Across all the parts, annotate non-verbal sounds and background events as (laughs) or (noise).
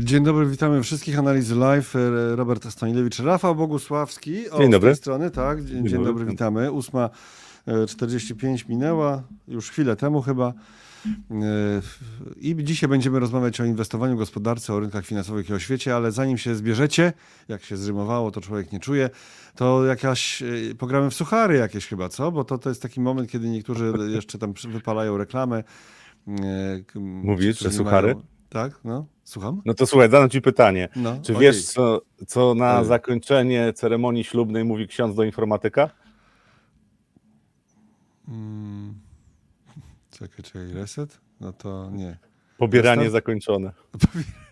Dzień dobry, witamy wszystkich analizy live. E, Robert Stanilewicz, Rafał Bogusławski. O, dzień dobry. Z tej strony, tak. Dzień, dzień dobry, witamy. 8.45 minęła, już chwilę temu chyba. E, I dzisiaj będziemy rozmawiać o inwestowaniu, gospodarce, o rynkach finansowych i o świecie, ale zanim się zbierzecie, jak się zrymowało, to człowiek nie czuje, to jakaś, e, pogramy w suchary jakieś chyba, co? Bo to, to jest taki moment, kiedy niektórzy jeszcze tam wypalają reklamę. Mówisz, że suchary? Mają, tak, no, słucham. No to słuchaj, zadam ci pytanie. No, Czy wiesz, co, co na zakończenie ceremonii ślubnej mówi ksiądz do informatyka? Hmm. (laughs) Czekaj, czekaj, reset? No to nie. Pobieranie Zostaw? zakończone.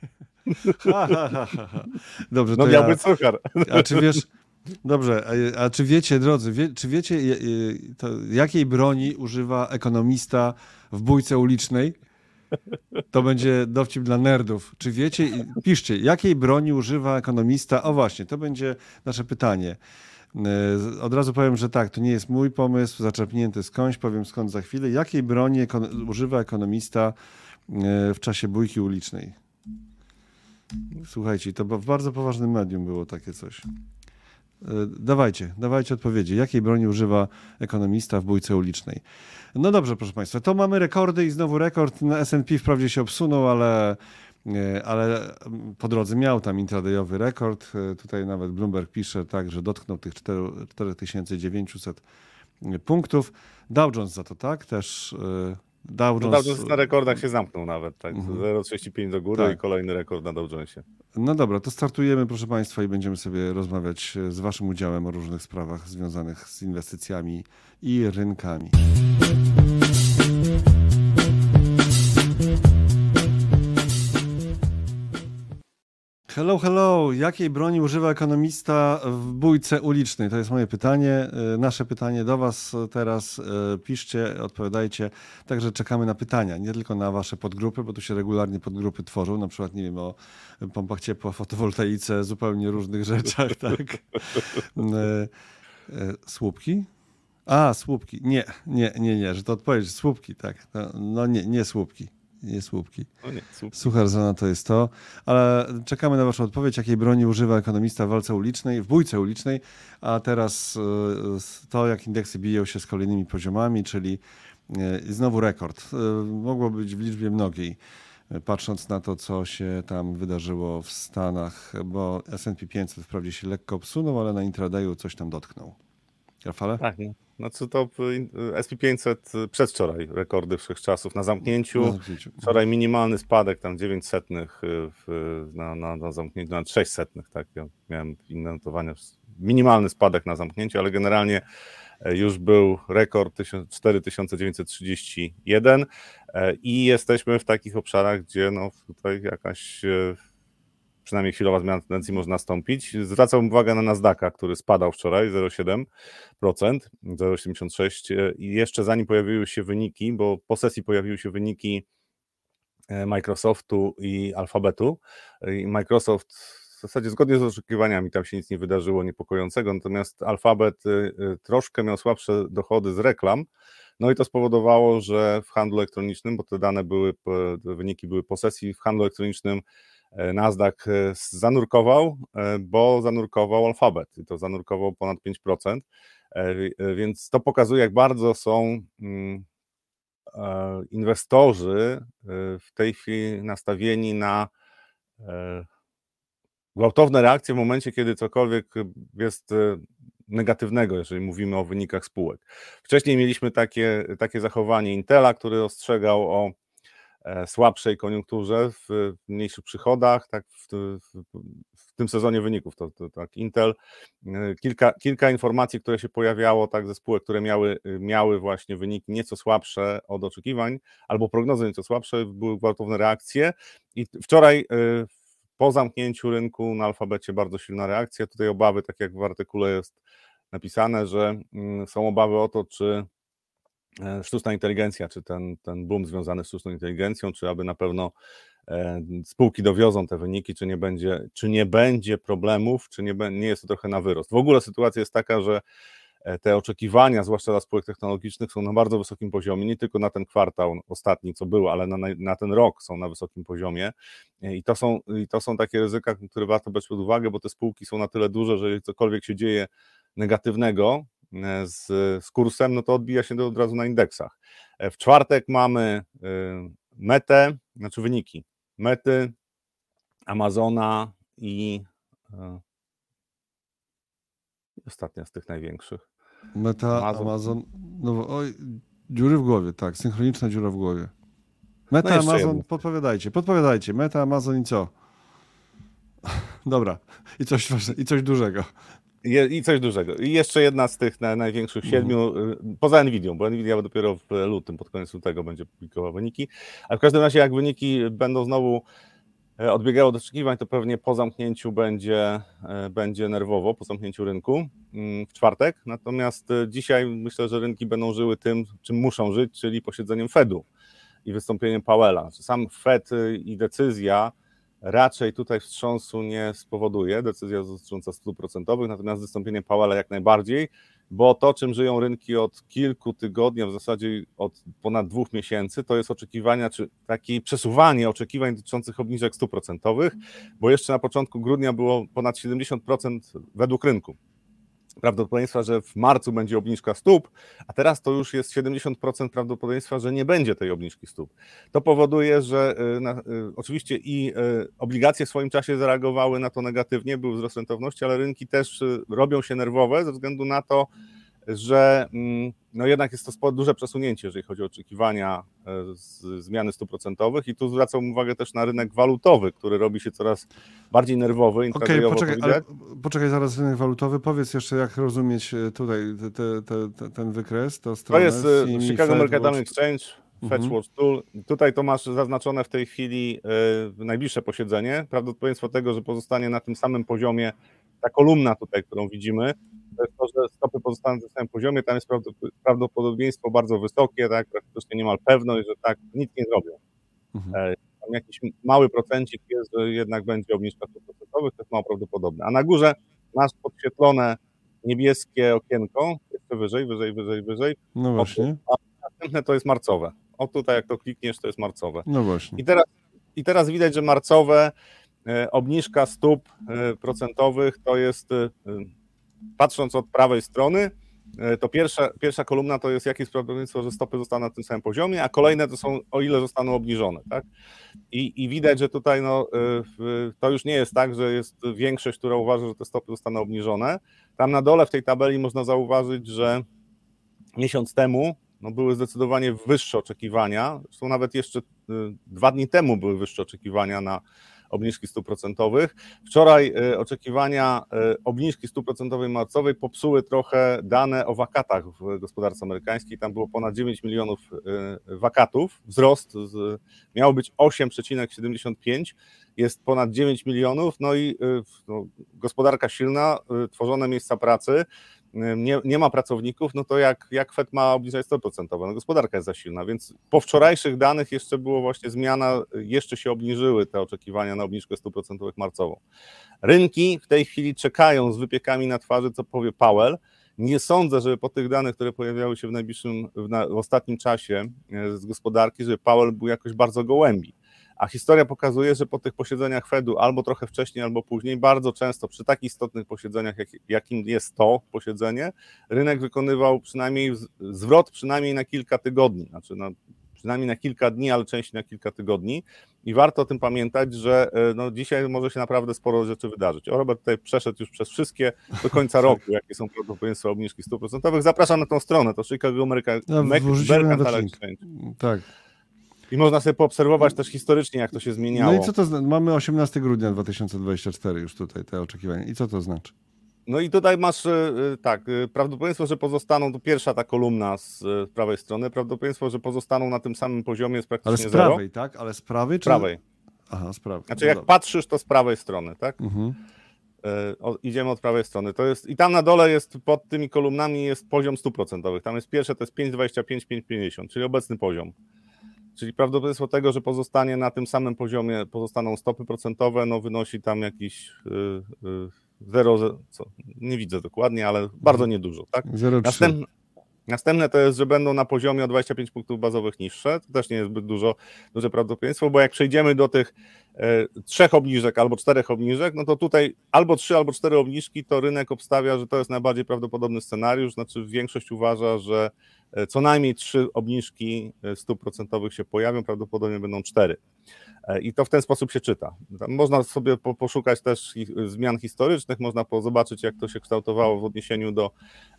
(laughs) ha, ha, ha, Dobrze, no to ja... suchar. A czy wiesz... Dobrze, a, a, czy wiecie, drodzy, wie, czy wiecie, to, jakiej broni używa ekonomista w bójce ulicznej? To będzie dowcip dla nerdów. Czy wiecie, piszcie, jakiej broni używa ekonomista? O właśnie, to będzie nasze pytanie. E, od razu powiem, że tak, to nie jest mój pomysł, zaczerpnięty skądś, powiem skąd za chwilę. Jakiej broni ekon używa ekonomista e, w czasie bójki ulicznej? Słuchajcie, to w bardzo poważnym medium było takie coś. E, dawajcie, dawajcie odpowiedzi. Jakiej broni używa ekonomista w bójce ulicznej? No dobrze, proszę Państwa, to mamy rekordy i znowu rekord na S&P wprawdzie się obsunął, ale, e, ale po drodze miał tam intradayowy rekord. E, tutaj nawet Bloomberg pisze tak, że dotknął tych 4900 punktów. Dow Jones za to tak też Dow Jones... No Dow Jones na rekordach się zamknął nawet, tak? Mhm. 0,35 do góry tak. i kolejny rekord na Dow Jonesie. No dobra, to startujemy proszę Państwa i będziemy sobie rozmawiać z Waszym udziałem o różnych sprawach związanych z inwestycjami i rynkami. Hello, hello. Jakiej broni używa ekonomista w bójce ulicznej? To jest moje pytanie. Y, nasze pytanie do Was teraz. Y, piszcie, odpowiadajcie. Także czekamy na pytania, nie tylko na Wasze podgrupy, bo tu się regularnie podgrupy tworzą. Na przykład, nie wiem, o pompach ciepła, fotowoltaice, zupełnie różnych rzeczach, (laughs) tak? Y, słupki? A, słupki. Nie, nie, nie, nie, że to odpowiedź. Słupki, tak. No, no nie, nie słupki nie słupki. O nie, słupki. Suchar zona to jest to. Ale czekamy na Waszą odpowiedź, jakiej broni używa ekonomista w walce ulicznej, w bójce ulicznej. A teraz e, to, jak indeksy biją się z kolejnymi poziomami, czyli e, znowu rekord. E, mogło być w liczbie mnogiej. Patrząc na to, co się tam wydarzyło w Stanach, bo S&P 500 wprawdzie się lekko obsunął, ale na intradayu coś tam dotknął. Rafale? Tak, no. Znaczy to SP500 przedwczoraj rekordy wszechczasów na zamknięciu. Na zamknięciu. Wczoraj minimalny spadek, tam 9 setnych w, na, na, na zamknięciu, na 6 setnych, tak. Ja miałem inne notowania. Minimalny spadek na zamknięciu, ale generalnie już był rekord 4931 e, i jesteśmy w takich obszarach, gdzie no tutaj jakaś przynajmniej chwilowa zmiana tendencji może nastąpić. Zwracam uwagę na Nasdaqa, który spadał wczoraj 0,7%, 0,86% i jeszcze zanim pojawiły się wyniki, bo po sesji pojawiły się wyniki e, Microsoftu i Alphabetu. I Microsoft w zasadzie zgodnie z oczekiwaniami tam się nic nie wydarzyło niepokojącego, natomiast Alphabet e, e, troszkę miał słabsze dochody z reklam, no i to spowodowało, że w handlu elektronicznym, bo te dane były, wyniki były po sesji, w handlu elektronicznym E, Nasdaq e, zanurkował, e, bo zanurkował alfabet i to zanurkował ponad 5%, więc to pokazuje, jak bardzo są mm, inwestorzy w tej chwili nastawieni na gwałtowne reakcje w momencie, kiedy cokolwiek jest negatywnego, jeżeli mówimy o wynikach spółek. Wcześniej mieliśmy takie, takie zachowanie Intela, który ostrzegał o E, słabszej koniunkturze, w mniejszych przychodach, tak w, w, w tym sezonie wyników, to, to, tak Intel, e, kilka, kilka informacji, które się pojawiało, tak ze spółek, które miały, miały właśnie wyniki nieco słabsze od oczekiwań, albo prognozy nieco słabsze, były gwałtowne reakcje. I wczoraj e, po zamknięciu rynku na alfabecie bardzo silna reakcja, tutaj obawy, tak jak w artykule jest napisane, że mm, są obawy o to, czy E, sztuczna inteligencja, czy ten, ten boom związany z sztuczną inteligencją, czy aby na pewno e, spółki dowiozą te wyniki, czy nie będzie, czy nie będzie problemów, czy nie, nie jest to trochę na wyrost. W ogóle sytuacja jest taka, że e, te oczekiwania, zwłaszcza dla spółek technologicznych, są na bardzo wysokim poziomie, nie tylko na ten kwartał ostatni, co był, ale na, na ten rok są na wysokim poziomie. E, I to, są, I to są takie ryzyka, które warto brać pod uwagę, bo te spółki są na tyle duże, że jeżeli cokolwiek się dzieje negatywnego z, z kursem, no to odbija się to od razu na indeksach. W czwartek mamy metę, znaczy wyniki mety, Amazona i Ostatnia z tych największych. Meta, Amazon. Amazon no, oj, dziury w głowie, tak, synchroniczna dziura w głowie. Meta, no Amazon, jedno. podpowiadajcie, podpowiadajcie. Meta, Amazon i co? (laughs) Dobra, i coś, i coś dużego. I coś dużego. I jeszcze jedna z tych największych mhm. siedmiu, mm. poza Nvidia, bo Nvidia dopiero w lutym, pod koniec lutego będzie publikował wyniki. Ale w każdym razie, jak wyniki będą znowu E, odbiegało od oczekiwań, to pewnie po zamknięciu będzie, e, będzie nerwowo, po zamknięciu rynku mm, w czwartek. Natomiast e, dzisiaj myślę, że rynki będą żyły tym, czym muszą żyć, czyli posiedzeniem Fedu i wystąpieniem Powella. Sam Fed i decyzja raczej tutaj wstrząsu nie spowoduje, decyzja dotycząca stóp procentowych, natomiast wystąpienie Powella jak najbardziej bo to, czym żyją rynki od kilku tygodni, a w zasadzie od ponad dwóch miesięcy, to jest oczekiwania, czy takie przesuwanie oczekiwań dotyczących obniżek stóp procentowych, bo jeszcze na początku grudnia było ponad 70% według rynku prawdopodobieństwa, że w marcu będzie obniżka stóp, a teraz to już jest 70% prawdopodobieństwa, że nie będzie tej obniżki stóp. To powoduje, że y, na, y, oczywiście i y, obligacje w swoim czasie zareagowały na to negatywnie, był wzrost rentowności, ale rynki też robią się nerwowe ze względu na to, że mm, no jednak jest to duże przesunięcie, jeżeli chodzi o oczekiwania e, zmiany stóp procentowych i tu zwracam uwagę też na rynek walutowy, który robi się coraz bardziej nerwowy. Okej, okay, poczekaj, ale, poczekaj zaraz rynek walutowy. Powiedz jeszcze, jak rozumieć e, tutaj te, te, te, ten wykres, to To jest CME, Chicago Mercantile Exchange, Fetch mhm. Watch Tool. Tutaj to masz zaznaczone w tej chwili y, najbliższe posiedzenie. Prawdopodobieństwo tego, że pozostanie na tym samym poziomie ta kolumna tutaj, którą widzimy, to jest to, że stopy pozostaną na samym poziomie, tam jest prawdopodobieństwo bardzo wysokie, tak, praktycznie niemal pewność, że tak, nic nie zrobią. Mhm. E, tam jakiś mały procencik jest, że jednak będzie obniżka stóp procentowych, to jest mało prawdopodobne. A na górze masz podświetlone niebieskie okienko, jeszcze wyżej, wyżej, wyżej, wyżej. No właśnie. A następne to jest marcowe. O tutaj jak to klikniesz, to jest marcowe. No właśnie. I teraz, i teraz widać, że marcowe e, obniżka stóp e, procentowych to jest patrząc od prawej strony, e, to pierwsza, pierwsza kolumna to jest jakie jest prawdopodobieństwo, że stopy zostaną na tym samym poziomie, a kolejne to są o ile zostaną obniżone. Tak? I, I widać, że tutaj no, e, to już nie jest tak, że jest większość, która uważa, że te stopy zostaną obniżone. Tam na dole w tej tabeli można zauważyć, że miesiąc temu no, były zdecydowanie wyższe oczekiwania. Zresztą nawet jeszcze e, dwa dni temu były wyższe oczekiwania na obniżki stóp procentowych. Wczoraj e, oczekiwania e, obniżki stóp procentowej marcowej popsuły trochę dane o wakatach w gospodarce amerykańskiej. Tam było ponad 9 milionów e, wakatów. Wzrost z, być 8,75, jest ponad 9 milionów. No i no, gospodarka silna, tworzone miejsca pracy nie, nie ma pracowników, no to jak, jak Fed ma obniżać 100%? No gospodarka jest za silna, więc po wczorajszych danych jeszcze było właśnie zmiana, jeszcze się obniżyły te oczekiwania na obniżkę 100% marcową. Rynki w tej chwili czekają z wypiekami na twarzy, co powie Powell. Nie sądzę, żeby po tych danych, które pojawiały się w najbliższym, w, na, w ostatnim czasie e, z gospodarki, żeby Powell był jakoś bardzo gołębi. A historia pokazuje, że po tych posiedzeniach Fedu albo trochę wcześniej, albo później, bardzo często przy tak istotnych posiedzeniach, jak, jakim jest to posiedzenie, rynek wykonywał przynajmniej zwrot przynajmniej na kilka tygodni, znaczy na, przynajmniej na kilka dni, ale częściej na kilka tygodni. I warto o tym pamiętać, że e, no, dzisiaj może się naprawdę sporo rzeczy wydarzyć. O, Robert tutaj przeszedł już przez wszystkie do końca (laughs) roku, jakie są prawdopodobieństwa obniżki stóp procentowych. Zapraszam na tą stronę, to Chicago American, no, Mercantile Exchange. Tak. I można sobie poobserwować też historycznie, jak to się zmieniało. No i co to znaczy? Mamy 18 grudnia 2024 już tutaj te oczekiwania. I co to znaczy? No i tutaj masz e, e, tak, e, prawdopodobieństwo, że pozostaną, to pierwsza ta kolumna z prawej strony, prawdopodobieństwo, że pozostaną na tym samym poziomie jest praktycznie Ale z prawej, zero. tak? Ale z prawej czy... Z prawej. Aha, z prawej. Znaczy no jak dobra. patrzysz, to z prawej strony, tak? Mhm. O, idziemy od prawej strony. To jest, I tam na dole jest, pod tymi kolumnami jest poziom 100%. Tam jest pierwsze, to jest 5,25, 5,50, czyli obecny poziom. Czyli prawdopodobieństwo tego, że pozostanie na tym samym poziomie, pozostaną stopy procentowe, no wynosi tam jakiś yy, yy, 0, co, nie widzę dokładnie, ale bardzo niedużo. Tak? 0,3. Następne, następne to jest, że będą na poziomie o 25 punktów bazowych niższe. To też nie jest zbyt dużo, duże prawdopodobieństwo, bo jak przejdziemy do tych e, trzech obniżek albo czterech obniżek, no to tutaj albo trzy, albo cztery obniżki, to rynek obstawia, że to jest najbardziej prawdopodobny scenariusz. Znaczy, większość uważa, że co najmniej trzy obniżki e, stóp procentowych się pojawią, prawdopodobnie będą cztery. E, I to w ten sposób się czyta. Można sobie po, poszukać też zmian historycznych, można zobaczyć, jak to się kształtowało w odniesieniu do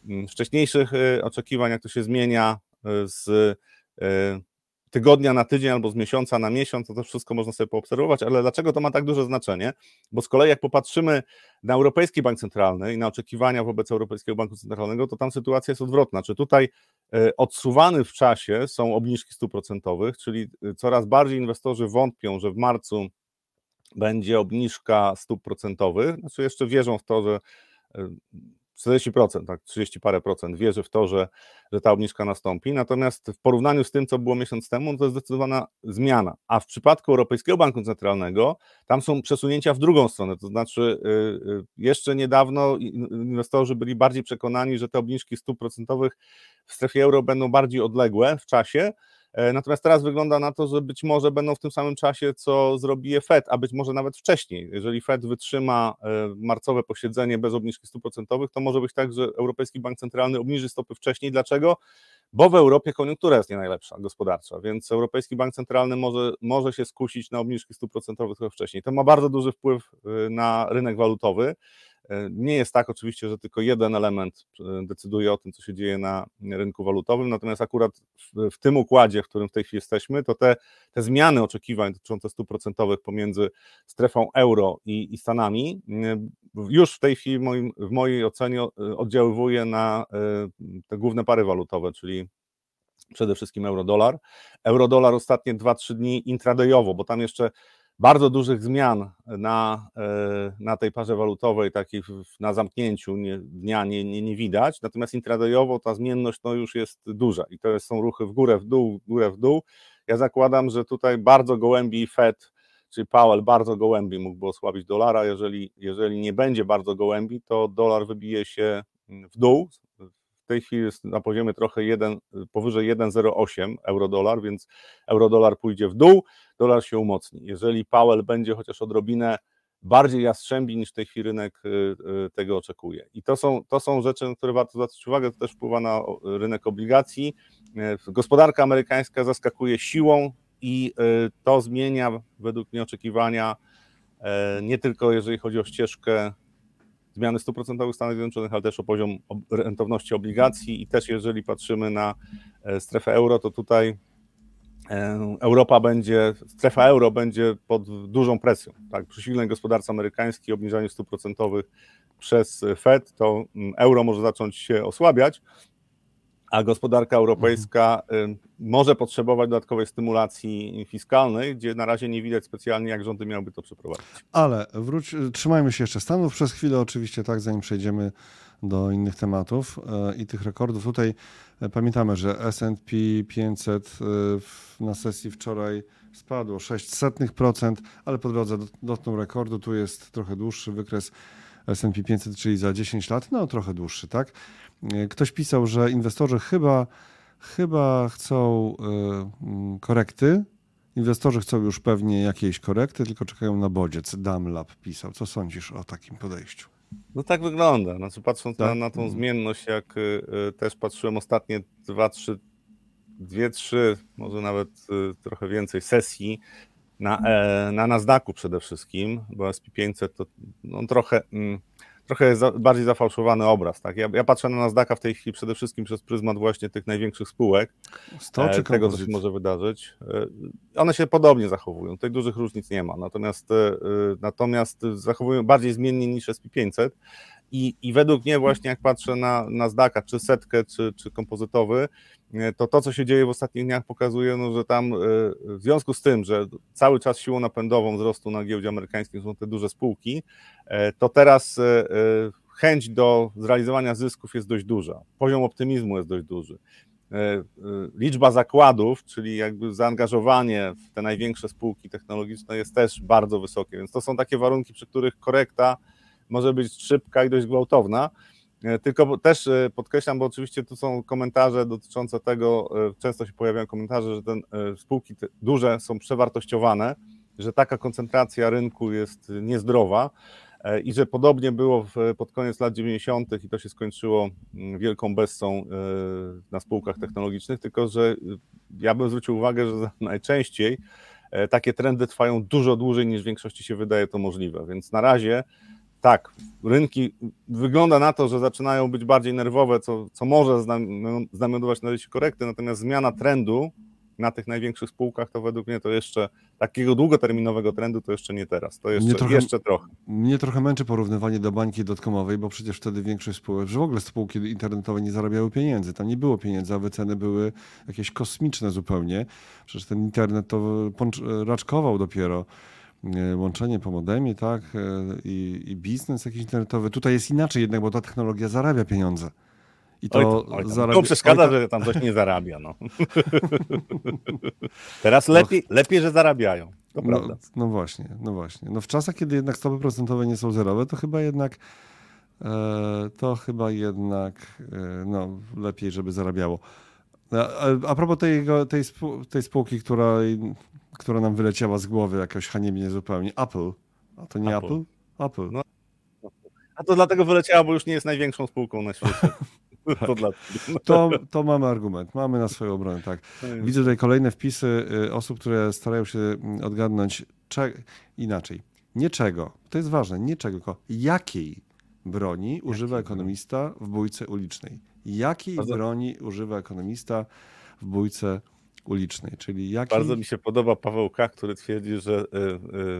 mm, wcześniejszych e, oczekiwań, jak to się zmienia e, z e, tygodnia na tydzień albo z miesiąca na miesiąc, to też wszystko można sobie poobserwować, ale dlaczego to ma tak duże znaczenie? Bo z kolei jak popatrzymy na Europejski Bank Centralny i na oczekiwania wobec Europejskiego Banku Centralnego, to tam sytuacja jest odwrotna. Czy tutaj e, odsuwany w czasie są obniżki stóp procentowych, czyli e, coraz bardziej inwestorzy wątpią, że w marcu będzie obniżka stóp procentowych, znaczy jeszcze wierzą w to, że e, 40%, tak, 30 parę procent wierzy w to, że, że ta obniżka nastąpi. Natomiast w porównaniu z tym, co było miesiąc temu, to jest zdecydowana zmiana. A w przypadku Europejskiego Banku Centralnego, tam są przesunięcia w drugą stronę. To znaczy, y, y, jeszcze niedawno in- inwestorzy byli bardziej przekonani, że te obniżki stóp procentowych w strefie euro będą bardziej odległe w czasie. E, Natomiast teraz wygląda na to, że być może będą w tym samym czasie, co zrobi Fed, a być może nawet wcześniej. Jeżeli Fed wytrzyma e, marcowe posiedzenie bez obniżki stóp procentowych, to może być tak, że Europejski Bank Centralny obniży stopy wcześniej. Dlaczego? Bo w Europie koniunktura jest nie najlepsza gospodarcza, więc Europejski Bank Centralny może, może się skusić na obniżki stóp procentowych trochę wcześniej. To ma bardzo duży wpływ e, na rynek walutowy. E, Nie jest tak oczywiście, że tylko jeden element e, decyduje o tym, co się dzieje na rynku walutowym, natomiast akurat w, tym układzie, w którym w tej chwili jesteśmy, to te, te zmiany oczekiwań dotyczące stóp procentowych pomiędzy strefą euro i, i Stanami e, już w tej chwili w, moim, w mojej ocenie oddziaływuje na te główne pary walutowe, czyli przede wszystkim euro-dolar. Euro-dolar ostatnie 2-3 dni intradayowo, bo tam jeszcze bardzo dużych zmian na, e, na tej parze walutowej, takich na zamknięciu nie, dnia nie, nie, nie widać, natomiast intradayowo ta zmienność no, już jest duża i to są ruchy w górę, w dół, w górę, w dół. Ja zakładam, że tutaj bardzo gołębi Fed, czyli Powell bardzo gołębi mógłby osłabić dolara, jeżeli, jeżeli nie będzie bardzo gołębi, to dolar wybije się w dół, w tej chwili jest na poziomie trochę 1, powyżej 1,08 euro-dolar, więc euro-dolar pójdzie w dół, dolar się umocni. Jeżeli Powell będzie chociaż odrobinę bardziej jastrzębi niż w tej chwili rynek y, y, tego oczekuje. I to są, to są rzeczy, na które warto zwracać uwagę, to też wpływa na rynek obligacji. Y, Gospodarka amerykańska zaskakuje siłą i y, to zmienia według mnie oczekiwania e, nie tylko jeżeli chodzi o ścieżkę zmiany stóp procentowych w Stanach Zjednoczonych, ale też o poziom rentowności obligacji i też jeżeli patrzymy na e, strefę euro, to tutaj e, Europa będzie, strefa euro będzie pod dużą presją. Tak? Przy silnej gospodarce amerykańskiej, obniżaniu stóp procentowych przez Fed, to mm, euro może zacząć się osłabiać, a gospodarka europejska y, może potrzebować dodatkowej stymulacji fiskalnej, gdzie na razie nie widać specjalnie, jak rządy miałyby to przeprowadzić. Ale wróć, trzymajmy się jeszcze Stanów przez chwilę, oczywiście, tak, zanim przejdziemy do innych tematów e, i tych rekordów. Tutaj e, pamiętamy, że S&P 500 e, na sesji wczoraj spadło 0,06%, ale po drodze dot- dotknął rekordu. Tu jest trochę dłuższy wykres S&P 500, czyli za 10 lat, no trochę dłuższy, tak? Ktoś pisał, że inwestorzy chyba, chyba chcą mm, korekty, Inwestorzy chcą już pewnie jakiejś korekty, tylko czekają na bodziec. Damlab pisał. Co sądzisz o takim podejściu? No tak wygląda. Znaczy, patrząc Tak? na, na tą zmienność, jak y, y, też patrzyłem ostatnie dwa, trzy, dwie, trzy, może nawet y, trochę więcej sesji na, e, na Nasdaqu przede wszystkim, bo SP500 to no, trochę, mm, trochę za, bardziej zafałszowany obraz. Tak? Ja, ja patrzę na Nasdaqa w tej chwili przede wszystkim przez pryzmat właśnie tych największych spółek, 100 czy e, tego, co się może wydarzyć. E, One się podobnie zachowują, tutaj dużych różnic nie ma, natomiast, e, natomiast zachowują bardziej zmiennie niż SP500 i, i według mnie właśnie jak patrzę na Nasdaqa, czy setkę, czy, czy kompozytowy, e, to to, co się dzieje w ostatnich dniach pokazuje, no, że tam e, w związku z tym, że cały czas siłą napędową wzrostu na giełdzie amerykańskiej są te duże spółki, e, to teraz chęć do zrealizowania zysków jest dość duża, poziom optymizmu jest dość duży. Liczba zakładów, czyli jakby zaangażowanie w te największe spółki technologiczne jest też bardzo wysokie, więc to są takie warunki, przy których korekta może być szybka i dość gwałtowna. E, tylko też e, podkreślam, bo oczywiście tu są komentarze dotyczące tego, e, często się pojawiają komentarze, że ten, spółki duże są przewartościowane, że taka koncentracja rynku jest niezdrowa i że podobnie było pod koniec lat 90. i to się skończyło mm, wielką bessą na spółkach technologicznych, tylko że ja bym zwrócił uwagę, że (laughs) najczęściej takie trendy trwają dużo dłużej niż w większości się wydaje to możliwe, więc na razie tak, rynki wygląda na to, że zaczynają być bardziej nerwowe, co, co może znamionować na się korekty, natomiast zmiana trendu na tych największych spółkach, to według mnie to jeszcze takiego długoterminowego trendu to jeszcze nie teraz, to jeszcze, trochę, jeszcze trochę. Mnie trochę męczy porównywanie do bańki dotkomowej, bo przecież wtedy większość spółek, że w ogóle spółki internetowe nie zarabiały pieniędzy, tam nie było pieniędzy, a wyceny były jakieś kosmiczne zupełnie. Przecież ten internet to raczkował dopiero. E, łączenie po modemie, tak, e, I, i biznes jakiś internetowy. Tutaj jest inaczej jednak, bo ta technologia zarabia pieniądze. I to oj, oj, zarabia... To przeszkadza, oj, że tam coś nie zarabia. No. (laughs) Teraz lepiej, no, lepiej, że zarabiają. To no, prawda. No właśnie, no właśnie. No w czasach, kiedy jednak stopy procentowe nie są zerowe, to chyba jednak e, to chyba jednak e, no, lepiej, żeby zarabiało. A, a propos tej, tej, tej spółki, która która nam wyleciała z głowy jakoś haniebnie zupełnie. Apple. A to nie Apple? Apple? Apple. No. A to dlatego wyleciała, bo już nie jest największą spółką na świecie. (laughs) To, to, to, mamy argument, mamy na swoją obronę, tak. Widzę tutaj kolejne wpisy y, osób, które starają się mm, odgadnąć cze... inaczej. Nie czego, to jest ważne, nie czego, tylko jakiej broni używa ekonomista w bójce ulicznej. Jakiej broni używa ekonomista w bójce ulicznej, czyli jaki... Bardzo mi się podoba Paweł K., który twierdzi, że y,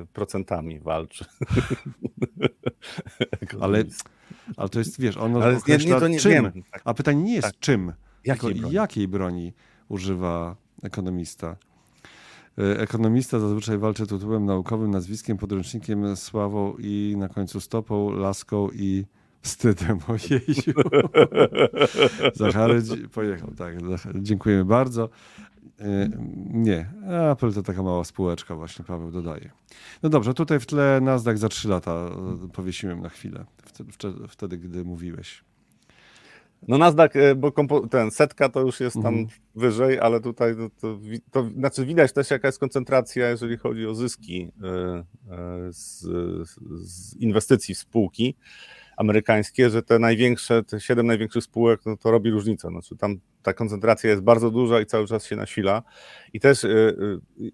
y, procentami walczy. (laughs) ale, ale to jest, wiesz, ono ale określa nie, nie, czym, wiem. Tak. a pytanie nie jest tak. czym, jakiej broni? jakiej broni używa ekonomista. Y, ekonomista zazwyczaj walczy tytułem naukowym, nazwiskiem, podręcznikiem, sławą i na końcu stopą, laską i wstydem. (laughs) Ojeju. (laughs) Zachary pojechał, tak. Dziękujemy bardzo. E, nie, Apple to taka mała spółeczka właśnie, Paweł dodaje. No dobrze, tutaj w tle Nasdaq za 3 lata e, powiesiłem na chwilę, wtedy, gdy mówiłeś. No Nasdaq, e, bo ten setka to już jest tam mhm. wyżej, ale tutaj to, to, to, znaczy widać też jaka jest koncentracja, jeżeli chodzi o zyski z, z inwestycji w spółki amerykańskie, że te największe, te siedem największych spółek, no to robi różnicę. Znaczy tam ta koncentracja jest bardzo duża i cały czas się nasila. I też y, y,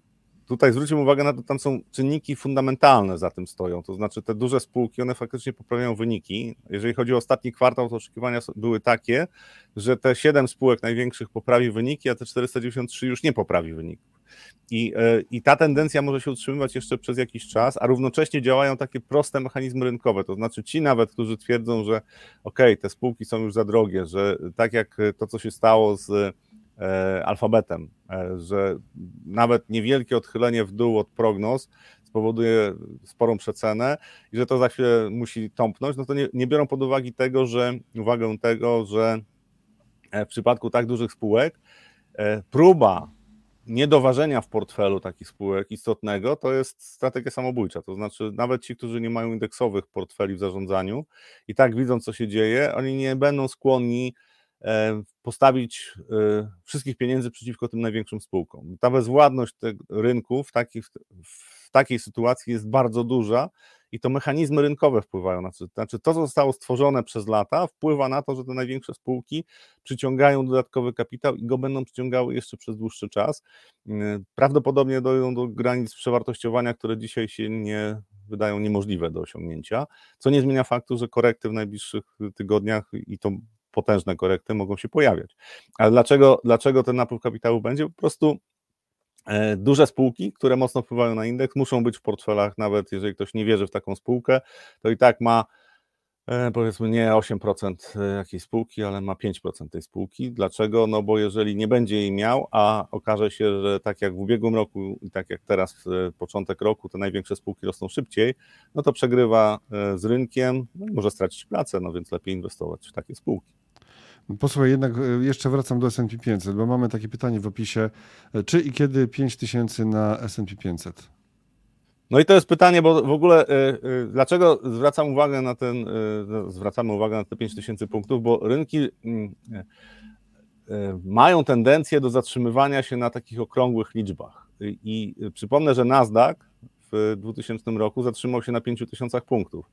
tutaj zwróćmy uwagę na to, tam są czynniki fundamentalne za tym stoją, to znaczy te duże spółki, one faktycznie poprawiają wyniki. Jeżeli chodzi o ostatni kwartał, to oczekiwania były takie, że te siedem spółek największych poprawi wyniki, a te 493 już nie poprawi wyników. I, e, I ta tendencja może się utrzymywać jeszcze przez jakiś czas, a równocześnie działają takie proste mechanizmy rynkowe. To znaczy, ci nawet, którzy twierdzą, że ok, te spółki są już za drogie, że tak jak to, co się stało z e, alfabetem, e, że nawet niewielkie odchylenie w dół od prognoz spowoduje sporą przecenę i że to za chwilę musi tąpnąć, no to nie, nie biorą pod uwagę tego, że uwagę tego, że w przypadku tak dużych spółek próba niedoważenia w portfelu takich spółek istotnego to jest strategia samobójcza. To znaczy, nawet ci, którzy nie mają indeksowych portfeli w zarządzaniu i tak widzą, co się dzieje, oni nie będą skłonni e, postawić e, wszystkich pieniędzy przeciwko tym największym spółkom. Ta bezwładność rynku w, w takiej sytuacji jest bardzo duża i to mechanizmy rynkowe wpływają na to. Znaczy, to, co zostało stworzone przez lata, wpływa na to, że te największe spółki przyciągają dodatkowy kapitał i go będą przyciągały jeszcze przez dłuższy czas. Yy, prawdopodobnie dojdą do granic przewartościowania, które dzisiaj się nie wydają niemożliwe do osiągnięcia, co nie zmienia faktu, że korekty w najbliższych tygodniach i to potężne korekty mogą się pojawiać. Ale dlaczego, dlaczego ten napływ kapitału będzie? Po prostu duże spółki, które mocno wpływają na indeks, muszą być w portfelach, nawet jeżeli ktoś nie wierzy w taką spółkę, to i tak ma e, powiedzmy nie 8% e, jakiejś spółki, ale ma 5% tej spółki. Dlaczego? No bo jeżeli nie będzie jej miał, a okaże się, że tak jak w ubiegłym roku i tak jak teraz początek roku, te największe spółki rosną szybciej, no to przegrywa z rynkiem, no może stracić pracę, no więc lepiej inwestować w takie spółki. Posłuchaj, jednak e, jeszcze wracam do S&P 500, bo mamy takie pytanie w opisie. E, czy i kiedy 5000 na S&P 500? No i to jest pytanie, bo w ogóle y, dlaczego zwracam uwagę na ten, no, zwracamy uwagę na te 5000 punktów, bo rynki mm, mają tendencję do zatrzymywania się na takich okrągłych liczbach. I przypomnę, że Nasdaq w 2000 roku zatrzymał się na 5000 punktów.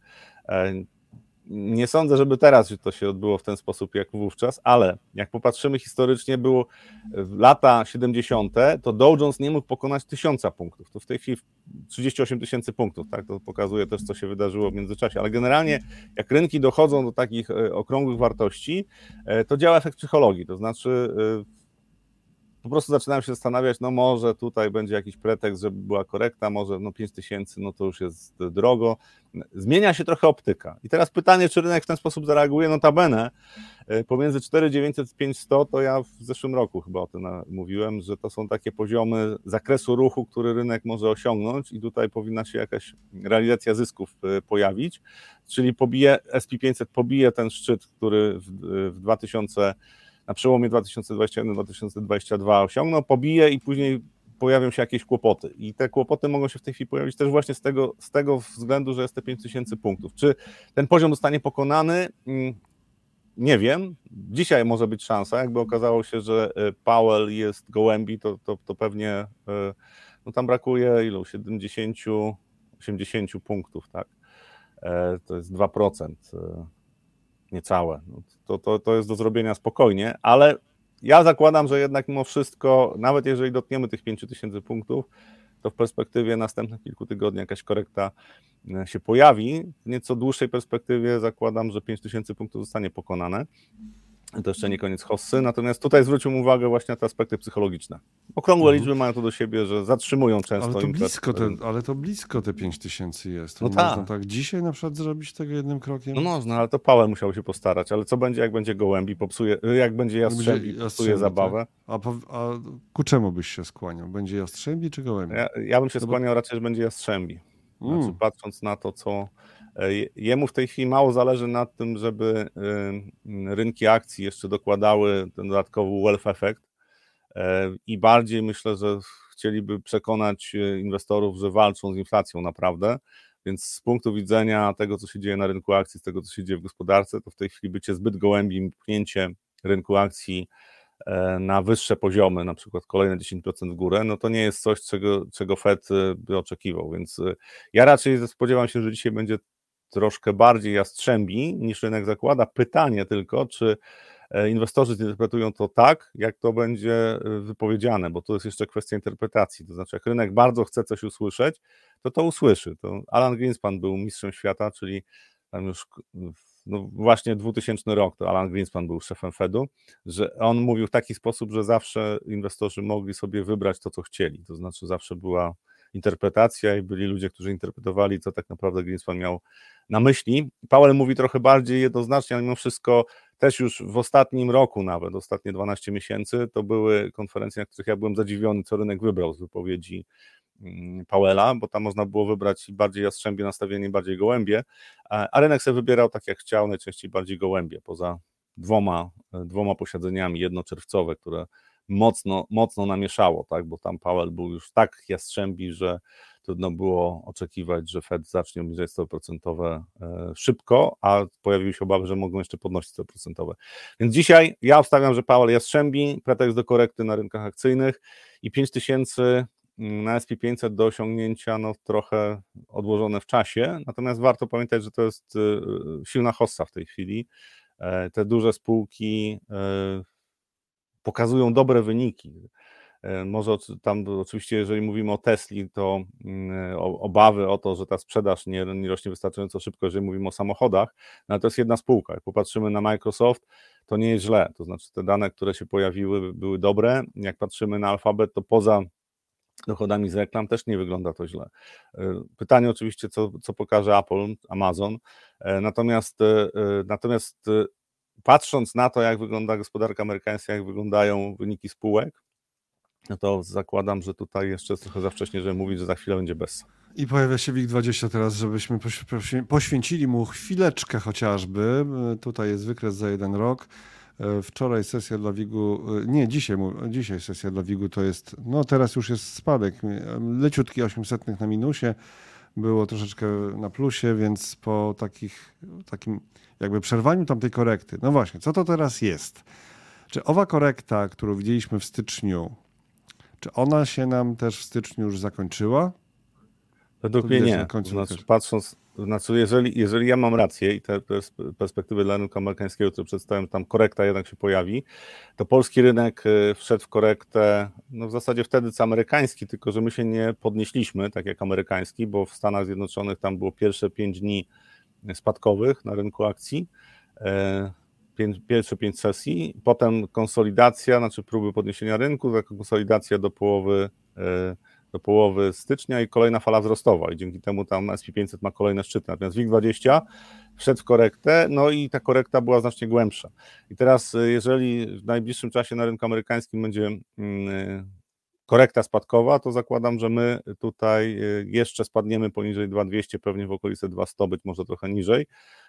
E, nie sądzę, żeby teraz to się odbyło w ten sposób jak wówczas, ale jak popatrzymy historycznie, było lata 70., to Dow Jones nie mógł pokonać tysiąca punktów. To w tej chwili 38 tysięcy punktów, tak? To pokazuje też, co się wydarzyło w międzyczasie. Ale generalnie, jak rynki dochodzą do takich e, okrągłych wartości, e, to działa efekt psychologii. To znaczy, po prostu zaczynałem się zastanawiać, no może tutaj będzie jakiś pretekst, żeby była korekta, może no 5 tysięcy, no to już jest drogo. Zmienia się trochę optyka. I teraz pytanie, czy rynek w ten sposób zareaguje? Notabene e, pomiędzy 4900 a 5100 to ja w zeszłym roku chyba o tym mówiłem, że to są takie poziomy zakresu ruchu, który rynek może osiągnąć i tutaj powinna się jakaś realizacja zysków e, pojawić, czyli pobije SP500 pobije ten szczyt, który w, w 2000 na przełomie 2021-2022 osiągną, pobije i później pojawią się jakieś kłopoty. I te kłopoty mogą się w tej chwili pojawić też właśnie z tego, z tego względu, że jest te 5000 punktów. Czy ten poziom zostanie pokonany? Mm, nie wiem. Dzisiaj może być szansa. Jakby okazało się, że e, Powell jest gołębi, to, to, to pewnie e, no tam brakuje ilu? 70, 80 punktów, tak? E, to jest 2% niecałe. No, to, to, to jest do zrobienia spokojnie, ale ja zakładam, że jednak mimo wszystko, nawet jeżeli dotkniemy tych 5000 punktów, to w perspektywie następnych kilku tygodni jakaś korekta e, się pojawi. W nieco dłuższej perspektywie zakładam, że 5000 punktów zostanie pokonane. To jeszcze nie koniec hossy, natomiast tutaj zwróciłbym uwagę właśnie na te aspekty psychologiczne. Okrągłe mhm. liczby mają to do siebie, że zatrzymują często. Ale to, blisko te, ale to blisko te 5 tysięcy jest. To no można tak. tak dzisiaj na przykład zrobić tego jednym krokiem? No można, ale to Paweł musiał się postarać. Ale co będzie, jak będzie gołębi, popsuje, jak będzie jastrzębi, będzie popsuje zabawę. Tak? A, a, ku czemu byś się skłaniał? Będzie jastrzębi czy gołębi? Ja, ja bym się to skłaniał bo... raczej, że będzie jastrzębi. Znaczy, mm. patrząc na to, co jemu w tej chwili mało zależy na tym, żeby y, rynki akcji jeszcze dokładały ten dodatkowy wealth effect e, i bardziej myślę, że chcieliby przekonać y, inwestorów, że walczą z inflacją naprawdę. Więc z punktu widzenia tego, co się dzieje na rynku akcji, z tego, co się dzieje w gospodarce, to w tej chwili bycie zbyt gołębim, pchnięcie rynku akcji e, na wyższe poziomy, na przykład kolejne 10% w górę, no to nie jest coś, czego, czego Fed by oczekiwał. Więc ja raczej spodziewam się, że dzisiaj będzie troszkę bardziej jastrzębi niż rynek zakłada. Pytanie tylko, czy e, inwestorzy zinterpretują to tak, jak to będzie e, wypowiedziane, bo to jest jeszcze kwestia interpretacji. To znaczy, jak rynek bardzo chce coś usłyszeć, to to usłyszy. To Alan Greenspan był mistrzem świata, czyli tam już no właśnie 2000 rok, to Alan Greenspan był szefem Fedu, że on mówił w taki sposób, że zawsze inwestorzy mogli sobie wybrać to, co chcieli. To znaczy, zawsze była interpretacja i byli ludzie, którzy interpretowali, co tak naprawdę Greenspan miał na myśli. Powell mówi trochę bardziej jednoznacznie, ale mimo wszystko też już w ostatnim roku nawet, ostatnie 12 miesięcy, to były konferencje, na których ja byłem zadziwiony, co rynek wybrał z wypowiedzi mm, Powella, bo tam można było wybrać bardziej jastrzębie nastawienie, bardziej gołębie, a rynek sobie wybierał tak jak chciał, najczęściej bardziej gołębie, poza dwoma, dwoma posiedzeniami jednoczerwcowe, które mocno, mocno namieszało, tak, bo tam Powell był już tak jastrzębi, że trudno było oczekiwać, że Fed zacznie obniżać stopy procentowe e, szybko, a pojawiły się obawy, że mogą jeszcze podnosić stopy procentowe. Więc dzisiaj ja obstawiam, że Powell jastrzębi, pretekst do korekty na rynkach akcyjnych i 5000 mm, na SP500 do osiągnięcia no, trochę odłożone w czasie, natomiast warto pamiętać, że to jest e, silna hossa w tej chwili. E, te duże spółki pokazują dobre wyniki. E, może tam oczywiście, jeżeli mówimy o Tesli, to mm, obawy o to, że ta sprzedaż nie, nie rośnie wystarczająco szybko, jeżeli mówimy o samochodach, no to jest jedna spółka. Jak popatrzymy na Microsoft, to nie jest źle. To znaczy te dane, które się pojawiły, były dobre. Jak patrzymy na Alphabet, to poza dochodami z reklam też nie wygląda to źle. E, pytanie oczywiście, co, co pokaże Apple, Amazon. E, natomiast, natomiast patrząc na to, jak wygląda gospodarka amerykańska, jak wyglądają wyniki spółek, no to zakładam, że tutaj jeszcze jest trochę za wcześnie, żeby mówić, że za chwilę będzie bez. I pojawia się WIG20 teraz, żebyśmy poświęcili mu chwileczkę chociażby. Tutaj jest wykres za jeden rok. E, wczoraj sesja dla WIG-u, e, nie, dzisiaj, dzisiaj sesja dla WIG-u to jest, no teraz już jest spadek, leciutki 800 na minusie, było troszeczkę na plusie, więc po takich, takim jakby przerwaniu tamtej korekty, no właśnie, co to teraz jest? Czy owa korekta, którą widzieliśmy w styczniu, czy ona się nam też w styczniu już zakończyła? Według mnie nie. Znaczy, patrząc, znaczy jeżeli, jeżeli ja mam rację i te perspektywy dla rynku amerykańskiego, które przedstawiam, tam korekta jednak się pojawi, to polski rynek y, wszedł w korektę, no w zasadzie wtedy co amerykański, tylko że my się nie podnieśliśmy, tak jak amerykański, bo w Stanach Zjednoczonych tam było pierwsze pięć dni spadkowych na rynku akcji, e, pierwsze pięć sesji, potem konsolidacja, znaczy próby podniesienia rynku, konsolidacja do połowy e, do połowy stycznia i kolejna fala wzrostowa. I dzięki temu tam SP500 ma kolejne szczyty, natomiast WIG20 wszedł w korektę, no i ta korekta była znacznie głębsza. I teraz y, jeżeli w najbliższym czasie na rynku amerykańskim będzie mm, korekta spadkowa, to zakładam, że my tutaj y, jeszcze spadniemy poniżej 2200, pewnie w okolicy 200, być może trochę niżej.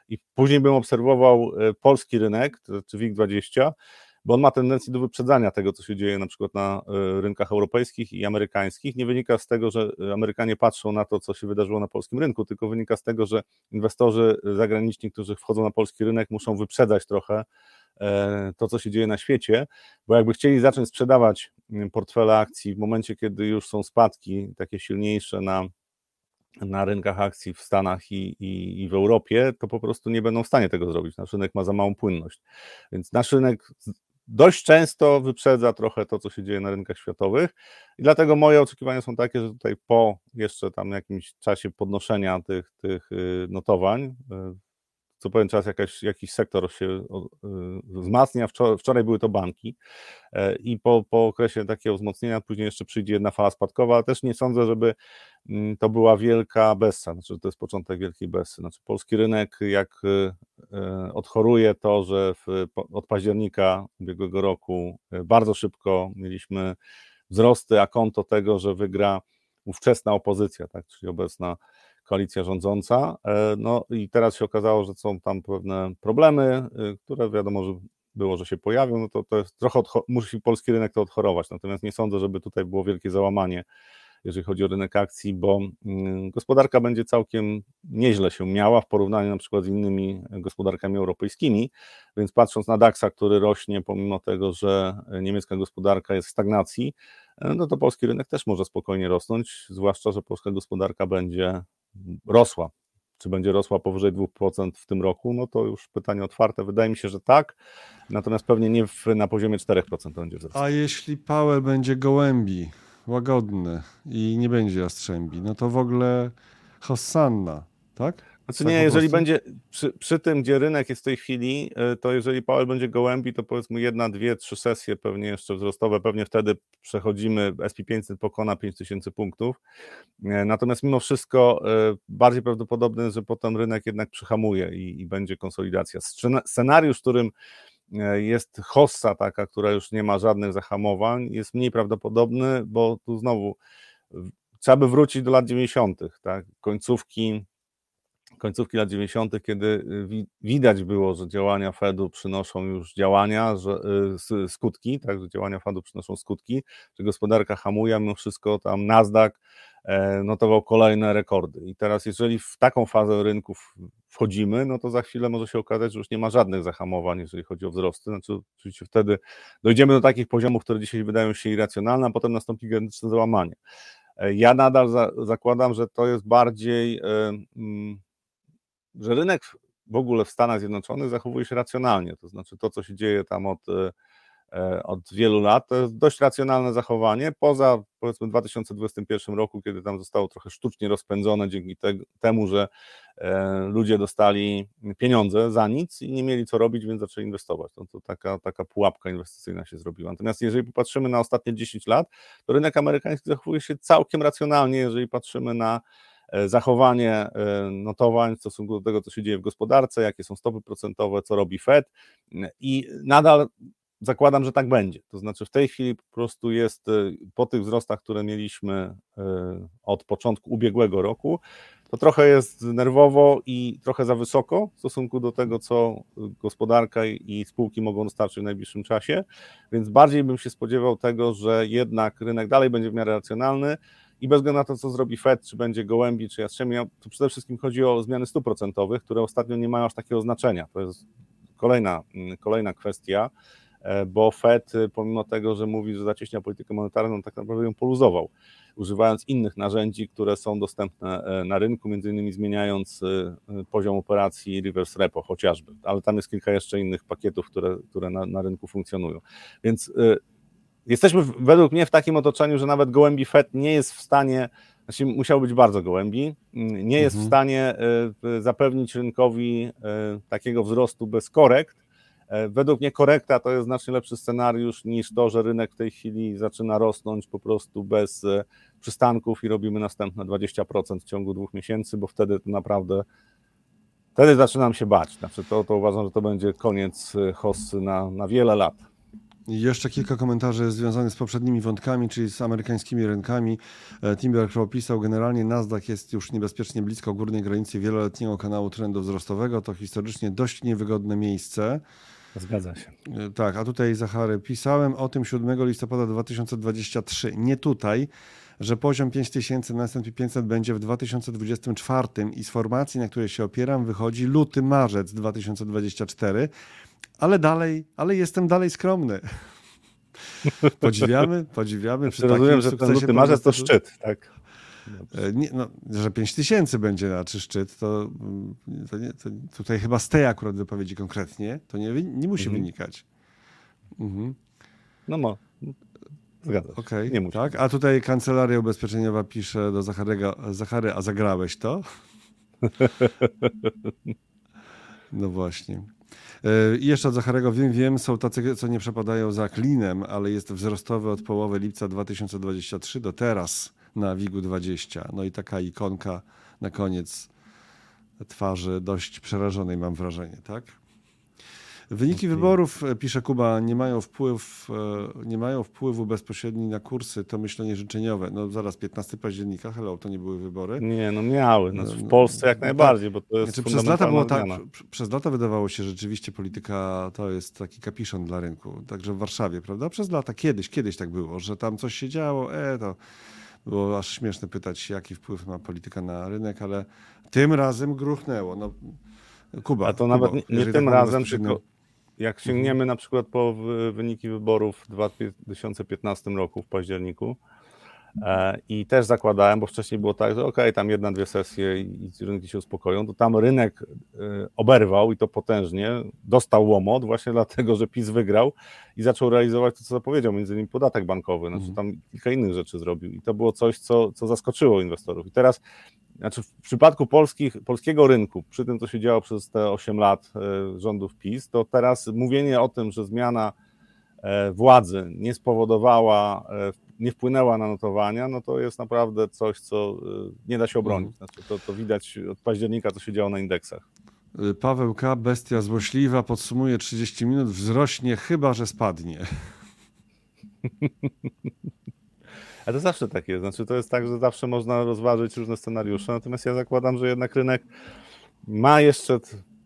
I później bym obserwował y, polski rynek, to znaczy WIG20 bo on ma tendencję do wyprzedzania tego, co się dzieje na przykład na e, rynkach europejskich i amerykańskich. Nie wynika z tego, że Amerykanie patrzą na to, co się wydarzyło na polskim rynku, tylko wynika z tego, że inwestorzy zagraniczni, którzy wchodzą na polski rynek, muszą wyprzedzać trochę e, to, co się dzieje na świecie, bo jakby chcieli zacząć sprzedawać portfele akcji w momencie, kiedy już są spadki takie silniejsze na na rynkach akcji w Stanach i, i, i, w Europie, to po prostu nie będą w stanie tego zrobić. Nasz rynek ma za małą płynność. Więc nasz rynek dość często wyprzedza trochę to, co się dzieje na rynkach światowych. I dlatego moje oczekiwania są takie, że tutaj po jeszcze tam jakimś czasie podnoszenia tych, tych y, notowań, y, co pewien czas jakaś, jakiś sektor się y, wzmacnia. Wczoraj, wczoraj były to banki e, i po, po okresie takiego wzmocnienia później jeszcze przyjdzie jedna fala spadkowa, ale też nie sądzę, żeby mm, to była wielka bessa, znaczy to jest początek wielkiej bessy. Znaczy polski rynek jak e, odchoruje to, że w, od października ubiegłego roku e, bardzo szybko mieliśmy wzrosty, a konto tego, że wygra ówczesna opozycja, tak, czyli obecna koalicja rządząca. E, no i teraz się okazało, że są tam pewne problemy, e, które wiadomo, że było, że się pojawią, no to, to jest trochę, musi polski rynek to odchorować, natomiast nie sądzę, żeby tutaj było wielkie załamanie, jeżeli chodzi o rynek akcji, bo mm, gospodarka będzie całkiem nieźle się miała w porównaniu na przykład z innymi gospodarkami europejskimi, więc patrząc na DAX-a, który rośnie pomimo tego, że niemiecka gospodarka jest w stagnacji, e, no to polski rynek też może spokojnie rosnąć, zwłaszcza, że polska gospodarka będzie rosła. Czy będzie rosła powyżej 2% w tym roku? No to już pytanie otwarte. Wydaje mi się, że tak, natomiast pewnie nie w, na poziomie 4% będzie wzrastać. A jeśli Powell będzie gołębi, łagodny i nie będzie jastrzębi, no to w ogóle Hosanna, tak? Znaczy tak nie, jeżeli będzie przy, przy, tym, gdzie rynek jest w tej chwili, e, to jeżeli Powell będzie gołębi, to powiedzmy jedna, dwie, trzy sesje pewnie jeszcze wzrostowe, pewnie wtedy przechodzimy, SP500 pokona 5000 punktów. E, natomiast mimo wszystko e, bardziej prawdopodobne, że potem rynek jednak przyhamuje i, i będzie konsolidacja. Scenariusz, w którym jest hossa taka, która już nie ma żadnych zahamowań, jest mniej prawdopodobny, bo tu znowu trzeba by wrócić do lat 90., tak? końcówki końcówki lat 90., kiedy y, widać było, że działania Fedu przynoszą już działania, że, y, skutki, tak, że działania Fedu przynoszą skutki, że gospodarka hamuje, mimo wszystko tam Nasdaq e, notował kolejne rekordy. I teraz, jeżeli w taką fazę rynków wchodzimy, no to za chwilę może się okazać, że już nie ma żadnych zahamowań, jeżeli chodzi o wzrosty. Znaczy, oczywiście wtedy dojdziemy do takich poziomów, które dzisiaj wydają się irracjonalne, a potem nastąpi gigantyczne załamanie. E, ja nadal za, zakładam, że to jest bardziej. Yy, że rynek w ogóle w Stanach Zjednoczonych zachowuje się racjonalnie, to znaczy to, co się dzieje tam od, e, e, od wielu lat, to jest dość racjonalne zachowanie, poza powiedzmy 2021 roku, kiedy tam zostało trochę sztucznie rozpędzone dzięki te, temu, że e, ludzie dostali pieniądze za nic i nie mieli co robić, więc zaczęli inwestować. To, taka, taka pułapka inwestycyjna się zrobiła. Natomiast jeżeli popatrzymy na ostatnie 10 lat, to rynek amerykański zachowuje się całkiem racjonalnie, jeżeli patrzymy na zachowanie e, notowań w stosunku do tego, co się dzieje w gospodarce, jakie są stopy procentowe, co robi Fed i nadal zakładam, że tak będzie. To znaczy w tej chwili po prostu jest e, po tych wzrostach, które mieliśmy od początku ubiegłego roku, to trochę jest nerwowo i trochę za wysoko w stosunku do tego, co gospodarka i spółki mogą dostarczyć w najbliższym czasie, więc bardziej bym się spodziewał tego, że jednak rynek dalej będzie w miarę racjonalny i bez względu na to, co zrobi Fed, czy będzie gołębi, czy jastrzębia, to przede wszystkim chodzi o zmiany stóp procentowych, które ostatnio nie mają aż takiego znaczenia. To jest kolejna, kolejna kwestia, e, bo Fed, pomimo tego, że mówi, że zacieśnia politykę monetarną, tak naprawdę ją poluzował używając innych narzędzi, które są dostępne e, na rynku, między innymi zmieniając e, poziom operacji reverse repo chociażby, ale tam jest kilka jeszcze innych pakietów, które, które na, na rynku funkcjonują. Więc e, jesteśmy według mnie w takim otoczeniu, że nawet gołębi Fed nie jest w stanie, znaczy musiał być bardzo gołębi, nie jest mhm. w stanie zapewnić rynkowi takiego wzrostu bez korekt, E, według mnie korekta to jest znacznie lepszy scenariusz niż to, że rynek w tej chwili zaczyna rosnąć po prostu bez e, przystanków i robimy następne 20% w ciągu dwóch miesięcy, bo wtedy to naprawdę wtedy zaczynam się bać. Znaczy to, to uważam, że to będzie koniec e, hossy na, na wiele lat. Jeszcze kilka komentarzy związanych z poprzednimi wątkami, czyli z amerykańskimi rynkami. Timber opisał, generalnie Nasdaq jest już niebezpiecznie blisko górnej granicy wieloletniego kanału trendu wzrostowego. To historycznie dość niewygodne miejsce. Zgadza się. E, tak, a tutaj Zachary, pisałem o tym 7 listopada 2023. Nie tutaj, że poziom 5000 na S&P 500 będzie w 2024 i z formacji, na której się opieram, wychodzi luty, marzec 2024, ale dalej, ale jestem dalej skromny. (laughs) Podziwiamy, podziwiamy. Przy Rozumiem, że ten luty, marzec to szczyt, tak? E, nie, no, że 5 tysięcy będzie na czy szczyt, to, mm, to, nie, to, tutaj chyba z tej akurat wypowiedzi konkretnie, to nie, nie musi mhm. wynikać. Mhm. No mo. Zgadza się. Okay, nie musi. Tak? A tutaj kancelaria ubezpieczeniowa pisze do Zacharego, Zachary, a zagrałeś to? (laughs) no właśnie. E, I jeszcze od Zacharego wiem, wiem, są tacy, co nie przepadają za klinem, ale jest wzrostowy od połowy lipca 2023 do teraz na WIG-u 20. No i taka ikonka na koniec twarzy dość przerażonej mam wrażenie, tak? Wyniki wyborów, e, pisze Kuba, nie mają, wpływ, e, nie mają wpływu bezpośredni na kursy, to myślenie życzeniowe. No zaraz 15 października, hello, to nie były wybory? Nie, no miały. Znaczy w Polsce jak no najbardziej, bo to jest znaczy, przez lata było tak, Przez lata wydawało się, że rzeczywiście polityka to jest taki kapiszon dla rynku. Także w Warszawie, prawda? Przez lata, kiedyś, kiedyś tak było, że tam coś się działo, e, to było aż śmieszne pytać, jaki wpływ ma polityka na rynek, ale tym razem gruchnęło. No, Kuba. A to nawet Kuba, nie, nie tym tak razem, tylko jak sięgniemy mhm. na przykład po wyniki wyborów w 2015 roku w październiku, E, I też zakładałem, bo wcześniej było tak, że ok, tam jedna, dwie sesje i rynki się uspokoją, to tam rynek e, oberwał i to potężnie, dostał łomot właśnie dlatego, że PiS wygrał i zaczął realizować to, co zapowiedział, między innymi podatek bankowy, znaczy mhm. tam kilka innych rzeczy zrobił i to było coś, co, co zaskoczyło inwestorów. I teraz, znaczy w przypadku polskich, polskiego rynku, przy tym, co się działo przez te 8 lat e, rządów PiS, to teraz mówienie o tym, że zmiana władzy nie spowodowała nie wpłynęła na notowania, no to jest naprawdę coś, co nie da się obronić. Mhm. Znaczy, to, to widać od października, co się działo na indeksach. Paweł K., bestia złośliwa, podsumuje 30 minut, wzrośnie, chyba że spadnie. (laughs) Ale to zawsze tak jest. Znaczy, to jest tak, że zawsze można rozważyć różne scenariusze, natomiast ja zakładam, że jednak rynek ma jeszcze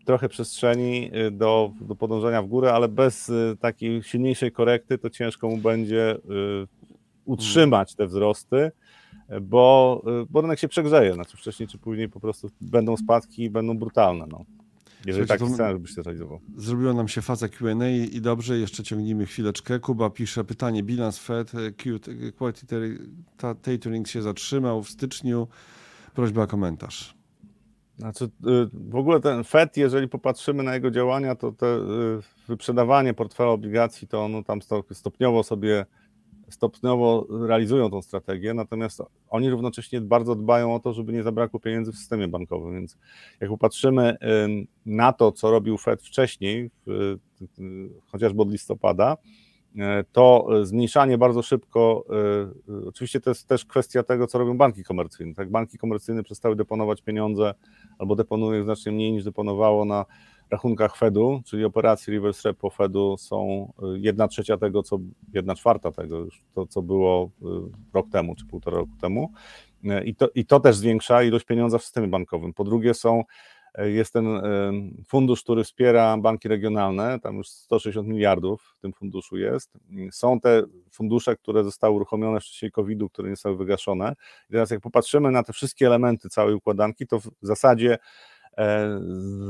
trochę przestrzeni y, do, do podążania w górę, ale bez takiej silniejszej korekty to ciężko mu będzie utrzymać te wzrosty, bo, bo rynek się przegrzeje, znaczy wcześniej czy później po prostu będą spadki i będą brutalne. No. Jeżeli tak chcemy, żebyś się realizował. Zrobiła nam się faza Q&A i dobrze, jeszcze ciągnijmy chwileczkę. Kuba pisze pytanie, bilans Fed, quality tapering się zatrzymał w styczniu. Prośba o komentarz. Znaczy, y, w ogóle ten Fed, jeżeli popatrzymy na jego działania, to te y, wyprzedawanie portfela obligacji, to ono tam stopniowo sobie stopniowo realizują tą strategię, natomiast oni równocześnie bardzo dbają o to, żeby nie zabrakło pieniędzy w systemie bankowym, więc jak popatrzymy na to, co robił Fed wcześniej, chociażby od listopada, e, to zmniejszanie bardzo szybko, e, oczywiście to jest też kwestia tego, co robią banki komercyjne. Tak, banki komercyjne przestały deponować pieniądze albo deponują znacznie mniej niż deponowało na rachunkach Fedu, czyli operacji reverse repo Fedu są y, jedna trzecia tego, co jedna czwarta tego to co było y, rok temu czy półtora roku temu. I to, I to też zwiększa ilość pieniądza w systemie bankowym. Po drugie są jest ten fundusz, który wspiera banki regionalne, tam już 160 miliardów w tym funduszu jest. Są te fundusze, które zostały uruchomione w czasie COVID-u, które nie zostały wygaszone. I teraz jak popatrzymy na te wszystkie elementy całej układanki, to w zasadzie e,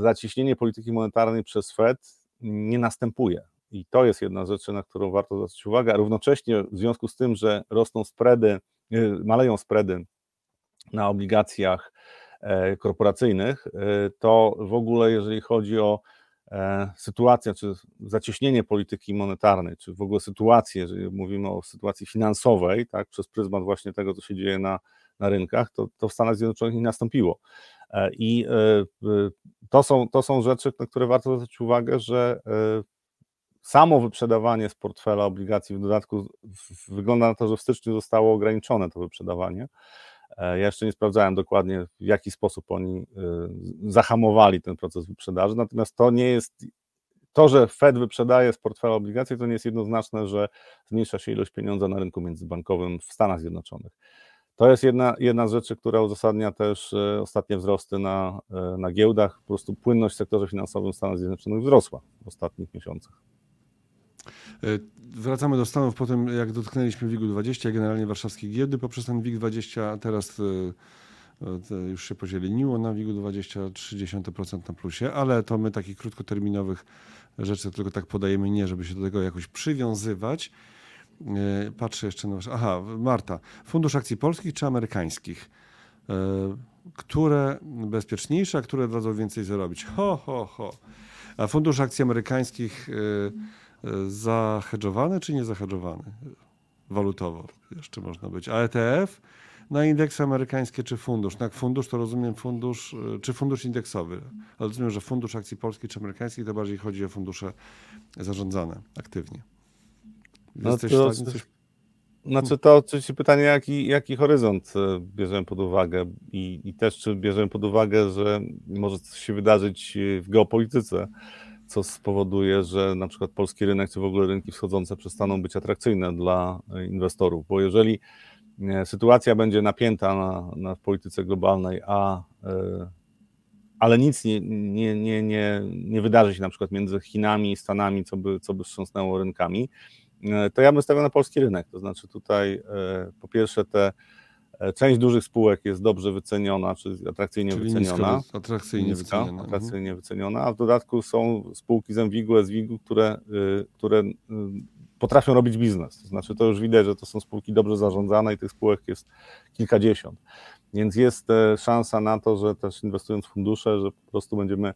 zacieśnienie polityki monetarnej przez Fed nie następuje. I to jest jedna z rzeczy, na którą warto zwrócić uwagę, a równocześnie w związku z tym, że rosną spready, e, maleją spready na obligacjach E, korporacyjnych, to w ogóle jeżeli chodzi o sytuację, czy zacieśnienie polityki monetarnej, czy w ogóle sytuację, jeżeli mówimy o sytuacji finansowej, tak, przez pryzmat właśnie tego, co się dzieje na, na rynkach, to, to w Stanach Zjednoczonych nie nastąpiło. I to są, to są rzeczy, na które warto zwrócić uwagę, że samo wyprzedawanie z portfela obligacji w dodatku wygląda na to, że w styczniu zostało ograniczone to wyprzedawanie. E, ja jeszcze nie sprawdzałem dokładnie, w jaki sposób oni e, zahamowali ten proces wyprzedaży, natomiast to nie jest, to, że Fed wyprzedaje z portfela obligacje, to nie jest jednoznaczne, że zmniejsza się ilość pieniądza na rynku międzybankowym w Stanach Zjednoczonych. To jest jedna, jedna z rzeczy, która uzasadnia też e, ostatnie wzrosty na, na giełdach. Po prostu płynność w sektorze finansowym w Stanach Zjednoczonych wzrosła w ostatnich miesiącach. E, wracamy do Stanów po tym, jak dotknęliśmy WIG-u 20, generalnie warszawskiej giełdy. Poprzez ten WIG 20 teraz e, e, już się pozieleniło na WIG-u 20, 30% na plusie, ale to my takich krótkoterminowych rzeczy tylko tak podajemy, nie żeby się do tego jakoś przywiązywać. Patrzę jeszcze na... Aha, Marta. Fundusz akcji polskich czy amerykańskich? Które bezpieczniejsze, a które dadzą więcej zarobić? Ho, ho, ho. A fundusz akcji amerykańskich zahedżowany czy nie zahedżowany? Walutowo jeszcze można być. A ETF na indeksy amerykańskie czy fundusz? No jak fundusz to rozumiem fundusz, czy fundusz indeksowy. Ale rozumiem, że fundusz akcji polskich czy amerykańskich to bardziej chodzi o fundusze zarządzane aktywnie. No Jesteś to, coś... Znaczy to oczywiście pytanie, jaki, jaki horyzont e, bierzemy pod uwagę i, i też czy bierzemy pod uwagę, że może coś się wydarzyć w geopolityce co spowoduje, że na przykład polski rynek, czy w ogóle rynki wschodzące przestaną być atrakcyjne dla inwestorów, bo jeżeli e, sytuacja będzie napięta na, na polityce globalnej, a e, ale nic nie, nie, nie, nie, nie wydarzy się na przykład między Chinami i Stanami, co by, co by wstrząsnęło rynkami, e, to ja bym stawiał na polski rynek. To znaczy tutaj po pierwsze te E, część dużych spółek jest dobrze wyceniona, czy atrakcyjnie Czyli wyceniona. Nisko, atrakcyjnie niska, wyceniona. Mhm. Atrakcyjnie wyceniona, a w dodatku są spółki z Envigu, SWIG-u, które, y, które y, potrafią robić biznes. To znaczy to już widać, że to są spółki dobrze zarządzane i tych spółek jest kilkadziesiąt. Więc jest e, szansa na to, że też inwestując w fundusze, że po prostu będziemy e,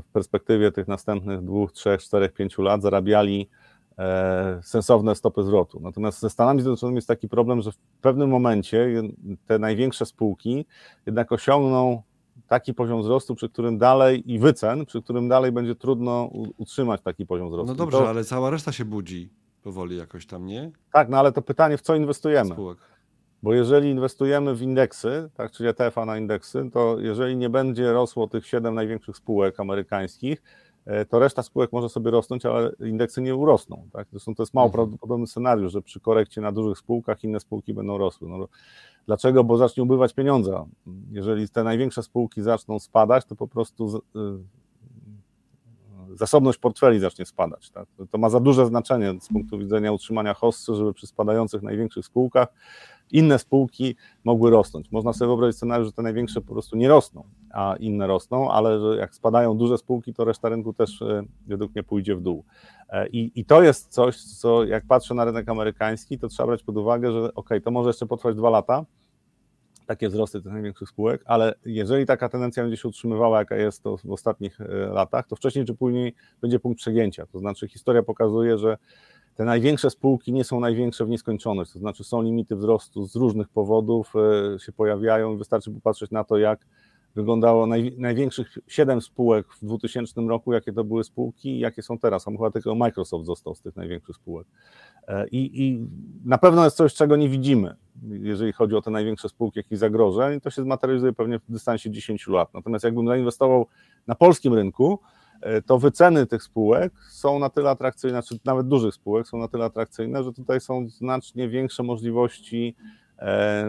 w perspektywie tych następnych dwóch, trzech, czterech, pięciu lat zarabiali E, sensowne stopy zwrotu. Natomiast ze Stanami Zjednoczonymi jest taki problem, że w pewnym momencie te największe spółki jednak osiągną taki poziom wzrostu, przy którym dalej i wycen, przy którym dalej będzie trudno utrzymać taki poziom wzrostu. No dobrze, to... ale cała reszta się budzi powoli jakoś tam, nie? Tak, no ale to pytanie, w co inwestujemy? Spółek. Bo jeżeli inwestujemy w indeksy, tak, czyli ETF-a na indeksy, to jeżeli nie będzie rosło tych siedem największych spółek amerykańskich, E, to reszta spółek może sobie rosnąć, ale indeksy nie urosną. Tak? Zresztą to jest mało mhm. prawdopodobny scenariusz, że przy korekcie na dużych spółkach inne spółki będą rosły. No, dlaczego? Bo zacznie ubywać pieniądza. Jeżeli te największe spółki zaczną spadać, to po prostu y, zasobność portfeli zacznie spadać. Tak? To ma za duże znaczenie z punktu widzenia utrzymania hossy, żeby przy spadających największych spółkach inne spółki mogły rosnąć. Można sobie wyobrazić scenariusz, że te największe po prostu nie rosną, a inne rosną, ale że jak spadają duże spółki, to reszta rynku też e, według mnie pójdzie w dół. E, I, I to jest coś, co jak patrzę na rynek amerykański, to trzeba brać pod uwagę, że ok, to może jeszcze potrwać dwa lata, takie wzrosty tych największych spółek, ale jeżeli taka tendencja będzie się utrzymywała, jaka jest to w ostatnich e, latach, to wcześniej czy później będzie punkt przegięcia. To znaczy historia pokazuje, że te największe spółki nie są największe w nieskończoność, to znaczy są limity wzrostu z różnych powodów, e, się pojawiają. Wystarczy popatrzeć na to, jak wyglądało naj, największych siedem spółek w 2000 roku, jakie to były spółki i jakie są teraz. Chyba tylko Microsoft został z tych największych spółek. E, I, I, na pewno jest coś, czego nie widzimy, jeżeli chodzi o te największe spółki, jakich zagrożeń, to się zmaterializuje pewnie w dystansie 10 lat. Natomiast jakbym zainwestował na polskim rynku, e, to wyceny tych spółek są na tyle atrakcyjne, czy nawet dużych spółek są na tyle atrakcyjne, że tutaj są znacznie większe możliwości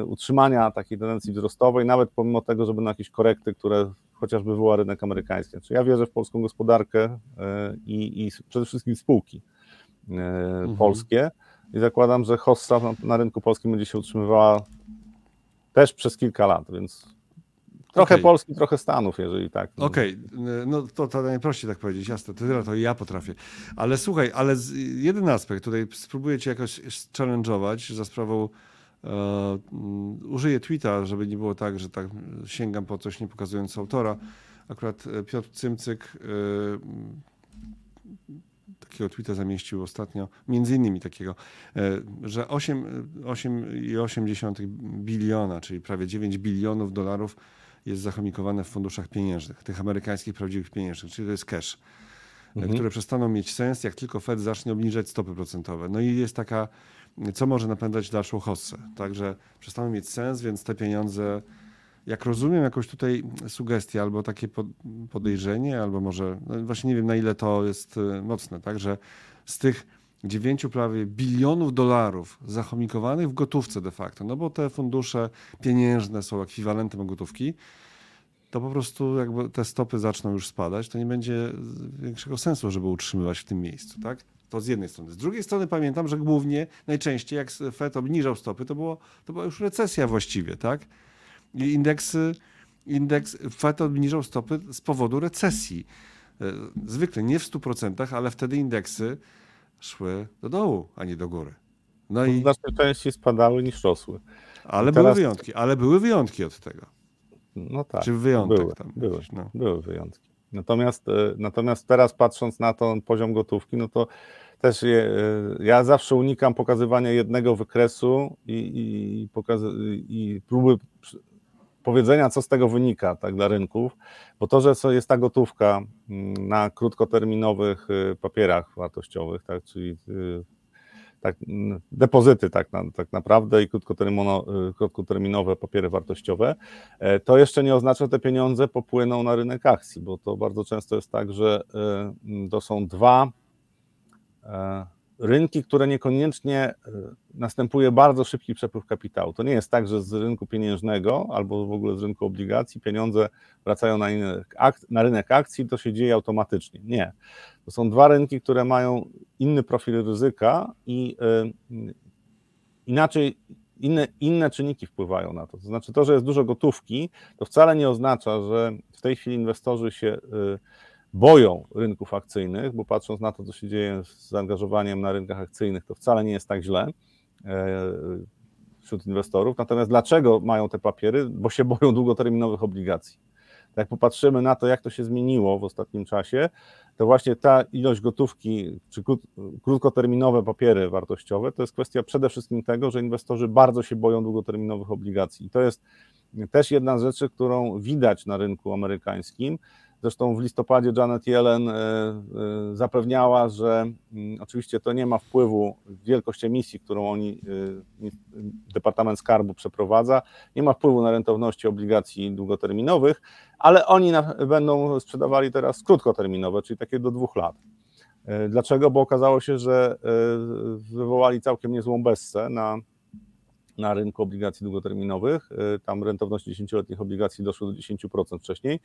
utrzymania takiej tendencji wzrostowej, nawet pomimo tego, że będą jakieś korekty, które chociażby wywoła rynek amerykański. Znaczy ja wierzę w polską gospodarkę e, i, i przede wszystkim spółki e, mhm. polskie i zakładam, że hossa na, na rynku polskim będzie się utrzymywała też przez kilka lat, więc Trochę okay. Polski, trochę Stanów, jeżeli tak. Okej, okay. no to, to najprościej tak powiedzieć, jasne, tyle to ja potrafię. Ale słuchaj, ale jeden aspekt, tutaj spróbuję cię jakoś challenge'ować za sprawą e, użyję tweeta, żeby nie było tak, że tak sięgam po coś nie pokazując autora. Akurat e, Piotr Cymcyk e, takiego tweeta zamieścił ostatnio, między innymi takiego, e, że 8,8 biliona, czyli prawie 9 bilionów dolarów jest zachomikowane w funduszach pieniężnych, tych amerykańskich prawdziwych pieniężnych, czyli to jest cash, mhm. które przestaną mieć sens, jak tylko Fed zacznie obniżać stopy procentowe. No i jest taka, co może napędzać dalszą hossę. Także przestaną mieć sens, więc te pieniądze, jak rozumiem jakąś tutaj sugestię albo takie podejrzenie, albo może, no właśnie nie wiem na ile to jest y, mocne, także z tych 9 prawie bilionów dolarów zachomikowanych w gotówce de facto, no bo te fundusze pieniężne są ekwiwalentem gotówki, to po prostu jakby te stopy zaczną już spadać, to nie będzie większego sensu, żeby utrzymywać w tym miejscu, tak? To z jednej strony. Z drugiej strony pamiętam, że głównie, najczęściej jak Fed obniżał stopy, to, było, to była już recesja właściwie, tak? I indeksy, indeks, Fed obniżał stopy z powodu recesji. E, zwykle nie w 100%, ale wtedy indeksy szły do dołu, a nie do góry. No i znacznie częściej spadały niż rosły. Ale teraz... były wyjątki, ale były wyjątki od tego. No tak. Czy wyjątek były, tam? Były, no. były wyjątki. Natomiast, e, natomiast teraz patrząc na ten poziom gotówki, no to też je, e, ja zawsze unikam pokazywania jednego wykresu i, i, i próby powiedzenia, co z tego wynika tak, dla rynków, bo to, że jest ta gotówka mm, na krótkoterminowych y, papierach wartościowych, tak, czyli y, tak, depozyty tak, tak naprawdę i y, krótkoterminowe papiery wartościowe, e, to jeszcze nie oznacza, że te pieniądze popłyną na rynek akcji, bo to bardzo często jest tak, że to są dwa e, rynki, które niekoniecznie e, następuje bardzo szybki przepływ kapitału. To nie jest tak, że z rynku pieniężnego albo w ogóle z rynku obligacji pieniądze wracają na, na rynek akcji, to się dzieje automatycznie. Nie. To są dwa rynki, które mają inny profil ryzyka i y, inaczej, inne, inne czynniki wpływają na to. To znaczy to, że jest dużo gotówki, to wcale nie oznacza, że w tej chwili inwestorzy się y, boją rynków akcyjnych, bo patrząc na to, co się dzieje z zaangażowaniem na rynkach akcyjnych, to wcale nie jest tak źle e, wśród inwestorów. Natomiast dlaczego mają te papiery? Bo się boją długoterminowych obligacji. Jak popatrzymy na to, jak to się zmieniło w ostatnim czasie, to właśnie ta ilość gotówki, czy krótkoterminowe papiery wartościowe, to jest kwestia przede wszystkim tego, że inwestorzy bardzo się boją długoterminowych obligacji. I to jest też jedna z rzeczy, którą widać na rynku amerykańskim, Zresztą w listopadzie Janet Yellen e, e, zapewniała, że mm, oczywiście to nie ma wpływu, wielkość emisji, którą oni, e, Departament Skarbu przeprowadza, nie ma wpływu na rentowności obligacji długoterminowych, ale oni będą sprzedawali teraz krótkoterminowe, czyli takie do dwóch lat. Dlaczego? Bo okazało się, że wywołali całkiem niezłą bessę na na rynku obligacji długoterminowych. Y, tam rentowność 10-letnich obligacji doszło do 10% wcześniej.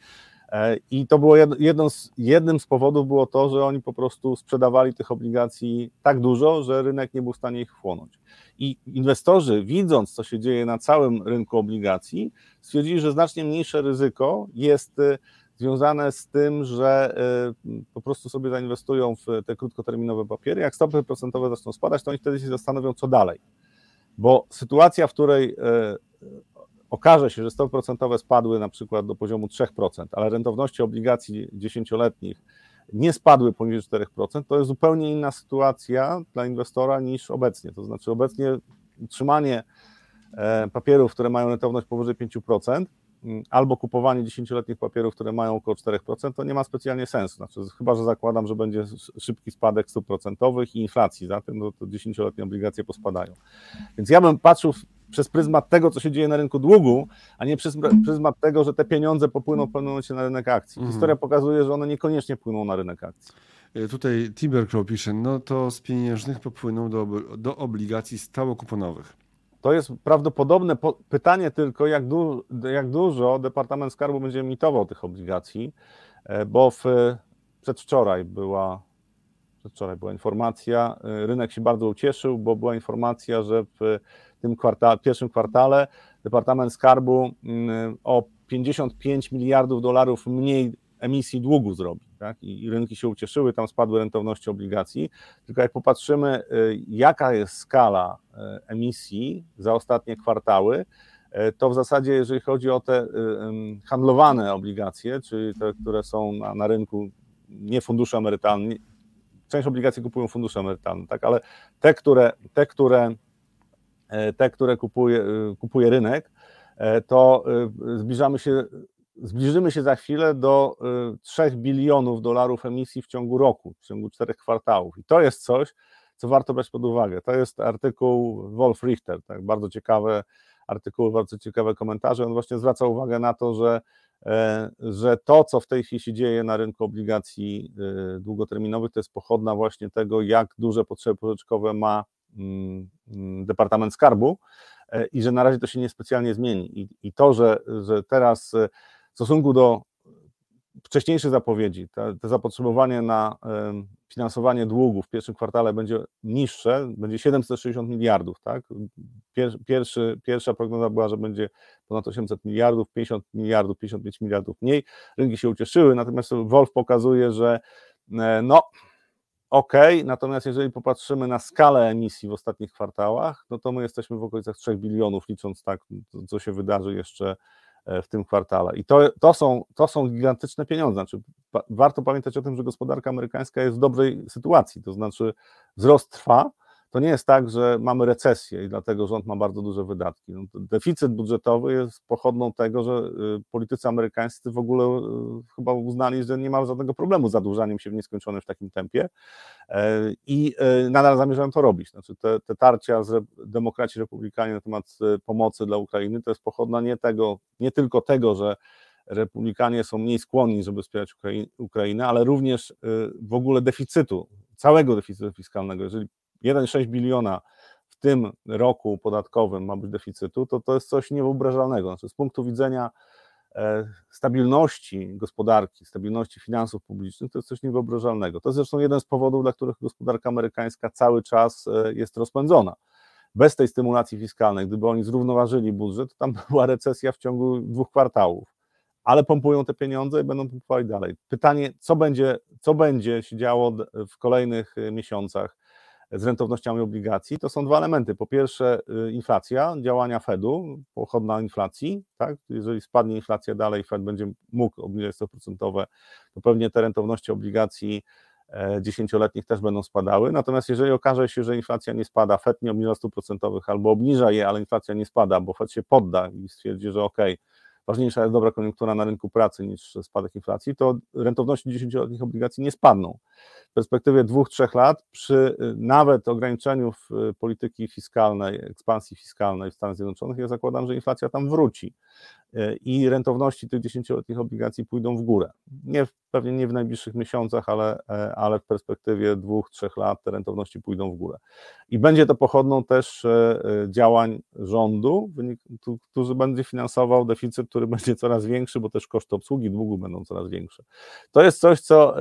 E, I to było jedno z, jednym z powodów było to, że oni po prostu sprzedawali tych obligacji tak dużo, że rynek nie był w stanie ich wchłonąć. I inwestorzy, widząc, co się dzieje na całym rynku obligacji, stwierdzili, że znacznie mniejsze ryzyko jest y, związane z tym, że y, po prostu sobie zainwestują w te krótkoterminowe papiery. Jak stopy procentowe zaczną spadać, to oni wtedy się zastanowią, co dalej bo sytuacja, w której e, okaże się, że stopy procentowe spadły na przykład do poziomu 3%, ale rentowności obligacji dziesięcioletnich nie spadły poniżej 4%, to jest zupełnie inna sytuacja dla inwestora niż obecnie. To znaczy obecnie utrzymanie e, papierów, które mają rentowność powyżej 5%, mm, albo kupowanie dziesięcioletnich papierów, które mają około 4%, to nie ma specjalnie sensu. Znaczy, chyba, że zakładam, że będzie szybki spadek stóp procentowych i inflacji, zatem no to dziesięcioletnie obligacje pospadają. Więc ja bym patrzył przez pryzmat tego, co się dzieje na rynku długu, a nie przez pryzmat tego, że te pieniądze popłyną w pewnym momencie na rynek akcji. Mhm. Historia pokazuje, że one niekoniecznie płyną na rynek akcji. E, tutaj Timbercrow pisze, no to z pieniężnych popłyną do, do obligacji stałokuponowych. To jest prawdopodobne pytanie tylko, jak, du jak dużo Departament Skarbu będzie emitował tych obligacji, e, bo w, przedwczoraj była, przedwczoraj była informacja, e, rynek się bardzo ucieszył, bo była informacja, że w tym pierwszym kwartale Departament Skarbu mm, o 55 miliardów dolarów mniej emisji długu zrobi. Tak? I, I rynki się ucieszyły, tam spadły rentowności obligacji. Tylko jak popatrzymy, y, jaka jest skala y, emisji za ostatnie kwartały, y, to w zasadzie, jeżeli chodzi o te handlowane obligacje, czyli te, które są na, na rynku, nie fundusze emerytalne, część obligacji kupują fundusze emerytalne, tak, ale te, które, te, które, te, które kupuje, kupuje rynek, to zbliżamy się zbliżymy się za chwilę do 3 y, bilionów dolarów emisji w ciągu roku, w ciągu czterech kwartałów. I to jest coś, co warto brać pod uwagę. To jest artykuł Wolf Richter, tak, bardzo ciekawe artykuły, bardzo ciekawe komentarze. On właśnie zwraca uwagę na to, że, e, że to, co w tej chwili się dzieje na rynku obligacji y, długoterminowych, to jest pochodna właśnie tego, jak duże potrzeby pożyczkowe ma mm, mm, Departament Skarbu e, i że na razie to się niespecjalnie zmieni. I, i to, że, że teraz w stosunku do wcześniejszych zapowiedzi, te, te zapotrzebowanie na finansowanie długu w pierwszym kwartale będzie niższe, będzie 760 miliardów, tak? Pierwszy, pierwsza prognoza była, że będzie ponad 800 miliardów, 50 miliardów, 55 miliardów mniej. Rynki się ucieszyły, natomiast Wolf pokazuje, że e, no ok, natomiast jeżeli popatrzymy na skalę emisji w ostatnich kwartałach, no to my jesteśmy w okolicach 3 bilionów, licząc tak, co się wydarzy jeszcze w tym kwartale. I to, to, są, to są gigantyczne pieniądze. Znaczy, warto pamiętać o tym, że gospodarka amerykańska jest w dobrej sytuacji, to znaczy wzrost trwa, to nie jest tak, że mamy recesję i dlatego rząd ma bardzo duże wydatki. No, deficyt budżetowy jest pochodną tego, że y, politycy amerykańscy w ogóle y, chyba uznali, że nie ma żadnego problemu z zadłużaniem się w nieskończonym w takim tempie e, i e, nadal zamierzają to robić. Znaczy te, te tarcia z demokraci republikanie na temat e, pomocy dla Ukrainy to jest pochodna nie tego, nie tylko tego, że republikanie są mniej skłonni, żeby wspierać Ukrainę, ale również w ogóle deficytu, całego deficytu fiskalnego. Jeżeli 1,6 biliona w tym roku podatkowym ma być deficytu, to to jest coś niewyobrażalnego. Znaczy, z punktu widzenia e, stabilności gospodarki, stabilności finansów publicznych, to jest coś niewyobrażalnego. To jest zresztą jeden z powodów, dla których gospodarka amerykańska cały czas e, jest rozpędzona. Bez tej stymulacji fiskalnej, gdyby oni zrównoważyli budżet, to tam (laughs) była recesja w ciągu dwóch kwartałów. Ale pompują te pieniądze i będą pompowali dalej. Pytanie, co będzie, co będzie się działo w kolejnych e, miesiącach, z rentownościami obligacji, to są dwa elementy. Po pierwsze, y, inflacja, działania Fedu, pochodna inflacji. Tak? Jeżeli spadnie inflacja dalej, Fed będzie mógł obniżać stopy procentowe, to pewnie te rentowności obligacji e, dziesięcioletnich też będą spadały. Natomiast jeżeli okaże się, że inflacja nie spada, Fed nie obniża stóp procentowych albo obniża je, ale inflacja nie spada, bo Fed się podda i stwierdzi, że ok, ważniejsza jest dobra koniunktura na rynku pracy niż spadek inflacji, to rentowności dziesięcioletnich obligacji nie spadną perspektywie dwóch, trzech lat przy y, nawet ograniczeniu y, polityki fiskalnej, ekspansji fiskalnej w Stanach Zjednoczonych, ja zakładam, że inflacja tam wróci y, i rentowności tych dziesięcioletnich obligacji pójdą w górę. Nie, pewnie nie w najbliższych miesiącach, ale, e, ale w perspektywie dwóch, trzech lat te rentowności pójdą w górę. I będzie to pochodną też e, e, działań rządu, który będzie finansował deficyt, który (laughs) będzie coraz większy, bo też koszty obsługi długu będą coraz większe. To jest coś, co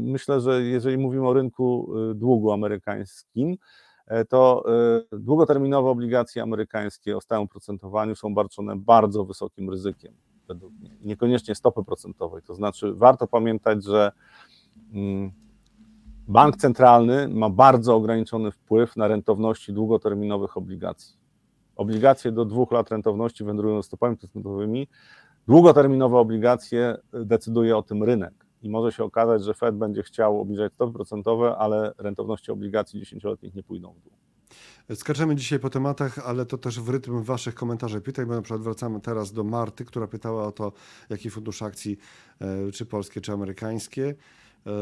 myślę, że jeżeli mówimy o rynku y, długu amerykańskim, e, to y, długoterminowe obligacje amerykańskie o stałym oprocentowaniu są barczone bardzo wysokim ryzykiem, według mnie. Niekoniecznie stopy procentowej. To znaczy, warto pamiętać, że mm, bank centralny ma bardzo ograniczony wpływ na rentowności długoterminowych obligacji. Obligacje do dwóch lat rentowności wędrują stopami procentowymi. Długoterminowe obligacje decyduje o tym rynek i może się okazać, że Fed będzie chciał obniżać stopy procentowe, ale rentowności obligacji dziesięcioletnich nie pójdą w dół. Skaczemy dzisiaj po tematach, ale to też w rytm waszych komentarzy pytań, bo na przykład wracamy teraz do Marty, która pytała o to, jaki fundusz akcji, e, czy polskie, czy amerykańskie. E,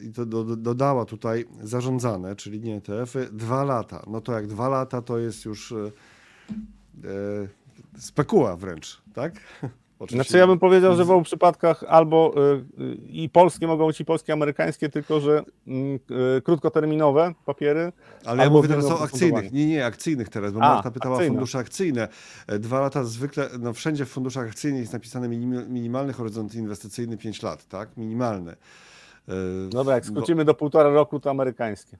I to dodała tutaj zarządzane, czyli nie ETF-y, dwa lata. No to jak dwa lata to jest już e, spekuła wręcz, tak? Oczywiście Znaczy ja bym powiedział, że w obu przypadkach albo y, y, i polskie mogą być i polskie, amerykańskie, tylko że mm, y, krótkoterminowe papiery. Ale ja mówię teraz o akcyjnych. Nie, nie, akcyjnych teraz, bo A, Marta pytała o fundusze akcyjne. E, Dwa lata zwykle, no wszędzie w funduszach akcyjnych jest napisane minim, minimalny horyzont inwestycyjny 5 lat, tak? Minimalny. E, Dobra, jak bo- skrócimy do półtora roku, to amerykańskie.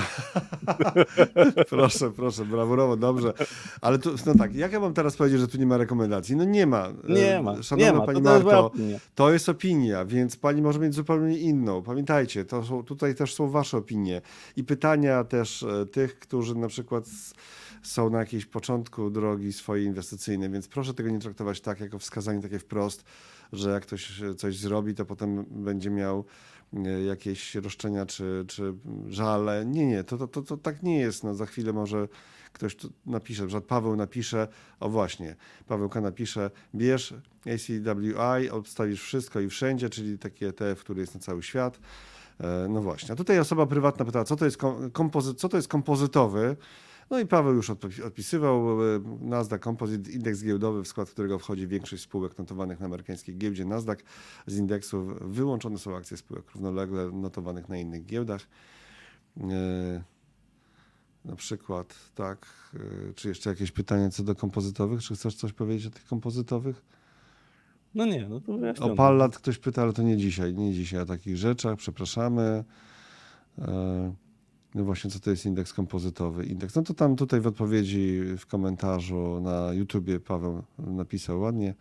(laughs) proszę, proszę, brawurowo, dobrze. Ale tu, no tak, jak ja mam teraz powiedzieć, że tu nie ma rekomendacji? No nie ma. E, Nie ma, Szanowna nie ma. pani to, to Marto, opinia. To jest opinia, więc pani może mieć zupełnie inną. Pamiętajcie, to są, tutaj też są wasze opinie i pytania też e, tych, którzy na przykład są na jakimś początku drogi swojej inwestycyjnej, więc proszę tego nie traktować tak, jako wskazanie takie wprost, że jak ktoś e, coś zrobi, to potem będzie miał e, jakieś roszczenia czy, czy żale. Nie, nie, to, to, to, to tak nie jest. No, za chwilę może ktoś tu napisze, że Paweł napisze, o właśnie, Pawełka napisze, bierz ACWI, obstawisz wszystko i wszędzie, czyli taki ETF, który jest na cały świat. E, No właśnie. A tutaj osoba prywatna pytała, co to jest, kom- kompozy- co to jest kompozytowy? No i Paweł już odpi- odpisywał. e, Nasdaq Composite, indeks giełdowy, w skład którego wchodzi większość spółek notowanych na amerykańskiej giełdzie Nasdaq. Z indeksu wyłączone są akcje spółek równolegle notowanych na innych giełdach. E, Na przykład, tak. e, Czy jeszcze jakieś pytania co do kompozytowych? Czy chcesz coś powiedzieć o tych kompozytowych? No nie, no to wyjaśnione. O Pallat ktoś pyta, ale to nie dzisiaj. Nie dzisiaj o takich rzeczach. Przepraszamy. No właśnie, co to jest indeks kompozytowy? Indeks. No to tam tutaj w odpowiedzi w komentarzu na YouTubie Paweł napisał ładnie.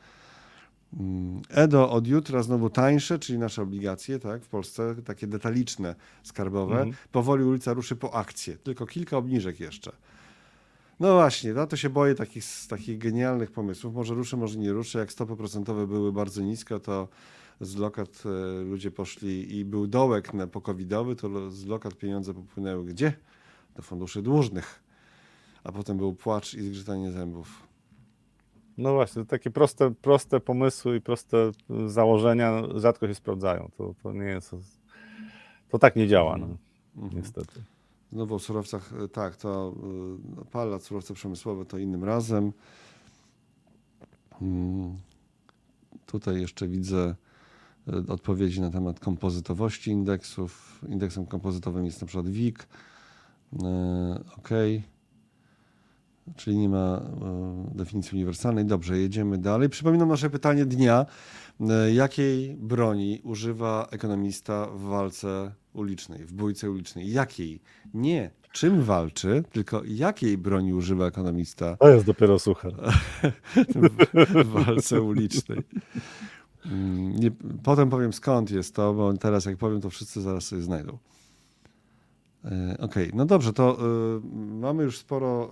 Mm, EDO od jutra znowu tańsze, czyli nasze obligacje, tak, w Polsce, takie detaliczne, skarbowe. Mhm. Powoli ulica ruszy po akcje. Tylko kilka obniżek jeszcze. No właśnie, no to się boję takich, takich genialnych pomysłów. Może ruszy, może nie ruszy. Jak stopy procentowe były bardzo nisko, to z lokat e, ludzie poszli i był dołek na pokowidowy, to z lokat pieniądze popłynęły gdzie? Do funduszy dłużnych. A potem był płacz i zgrzytanie zębów. No właśnie, takie proste, proste pomysły i proste y, założenia rzadko się sprawdzają. To, to nie jest. To tak nie działa, no, Mhm. niestety. Znowu o surowcach, e, tak, to y, no, palat, surowce przemysłowe to innym razem. Mm, Tutaj jeszcze widzę odpowiedzi na temat kompozytowości indeksów. Indeksem kompozytowym jest na przykład WIG. OK. Czyli nie ma e, definicji uniwersalnej. Dobrze, jedziemy dalej. Przypominam nasze pytanie dnia. E, Jakiej broni używa ekonomista w walce ulicznej, w bójce ulicznej? Jakiej? Nie czym walczy, tylko jakiej broni używa ekonomista To jest dopiero suchar. (laughs) w walce ulicznej. Mm, Nie, potem powiem skąd jest to, bo teraz jak powiem, to wszyscy zaraz sobie znajdą. E, Okej, no dobrze, to y, mamy już sporo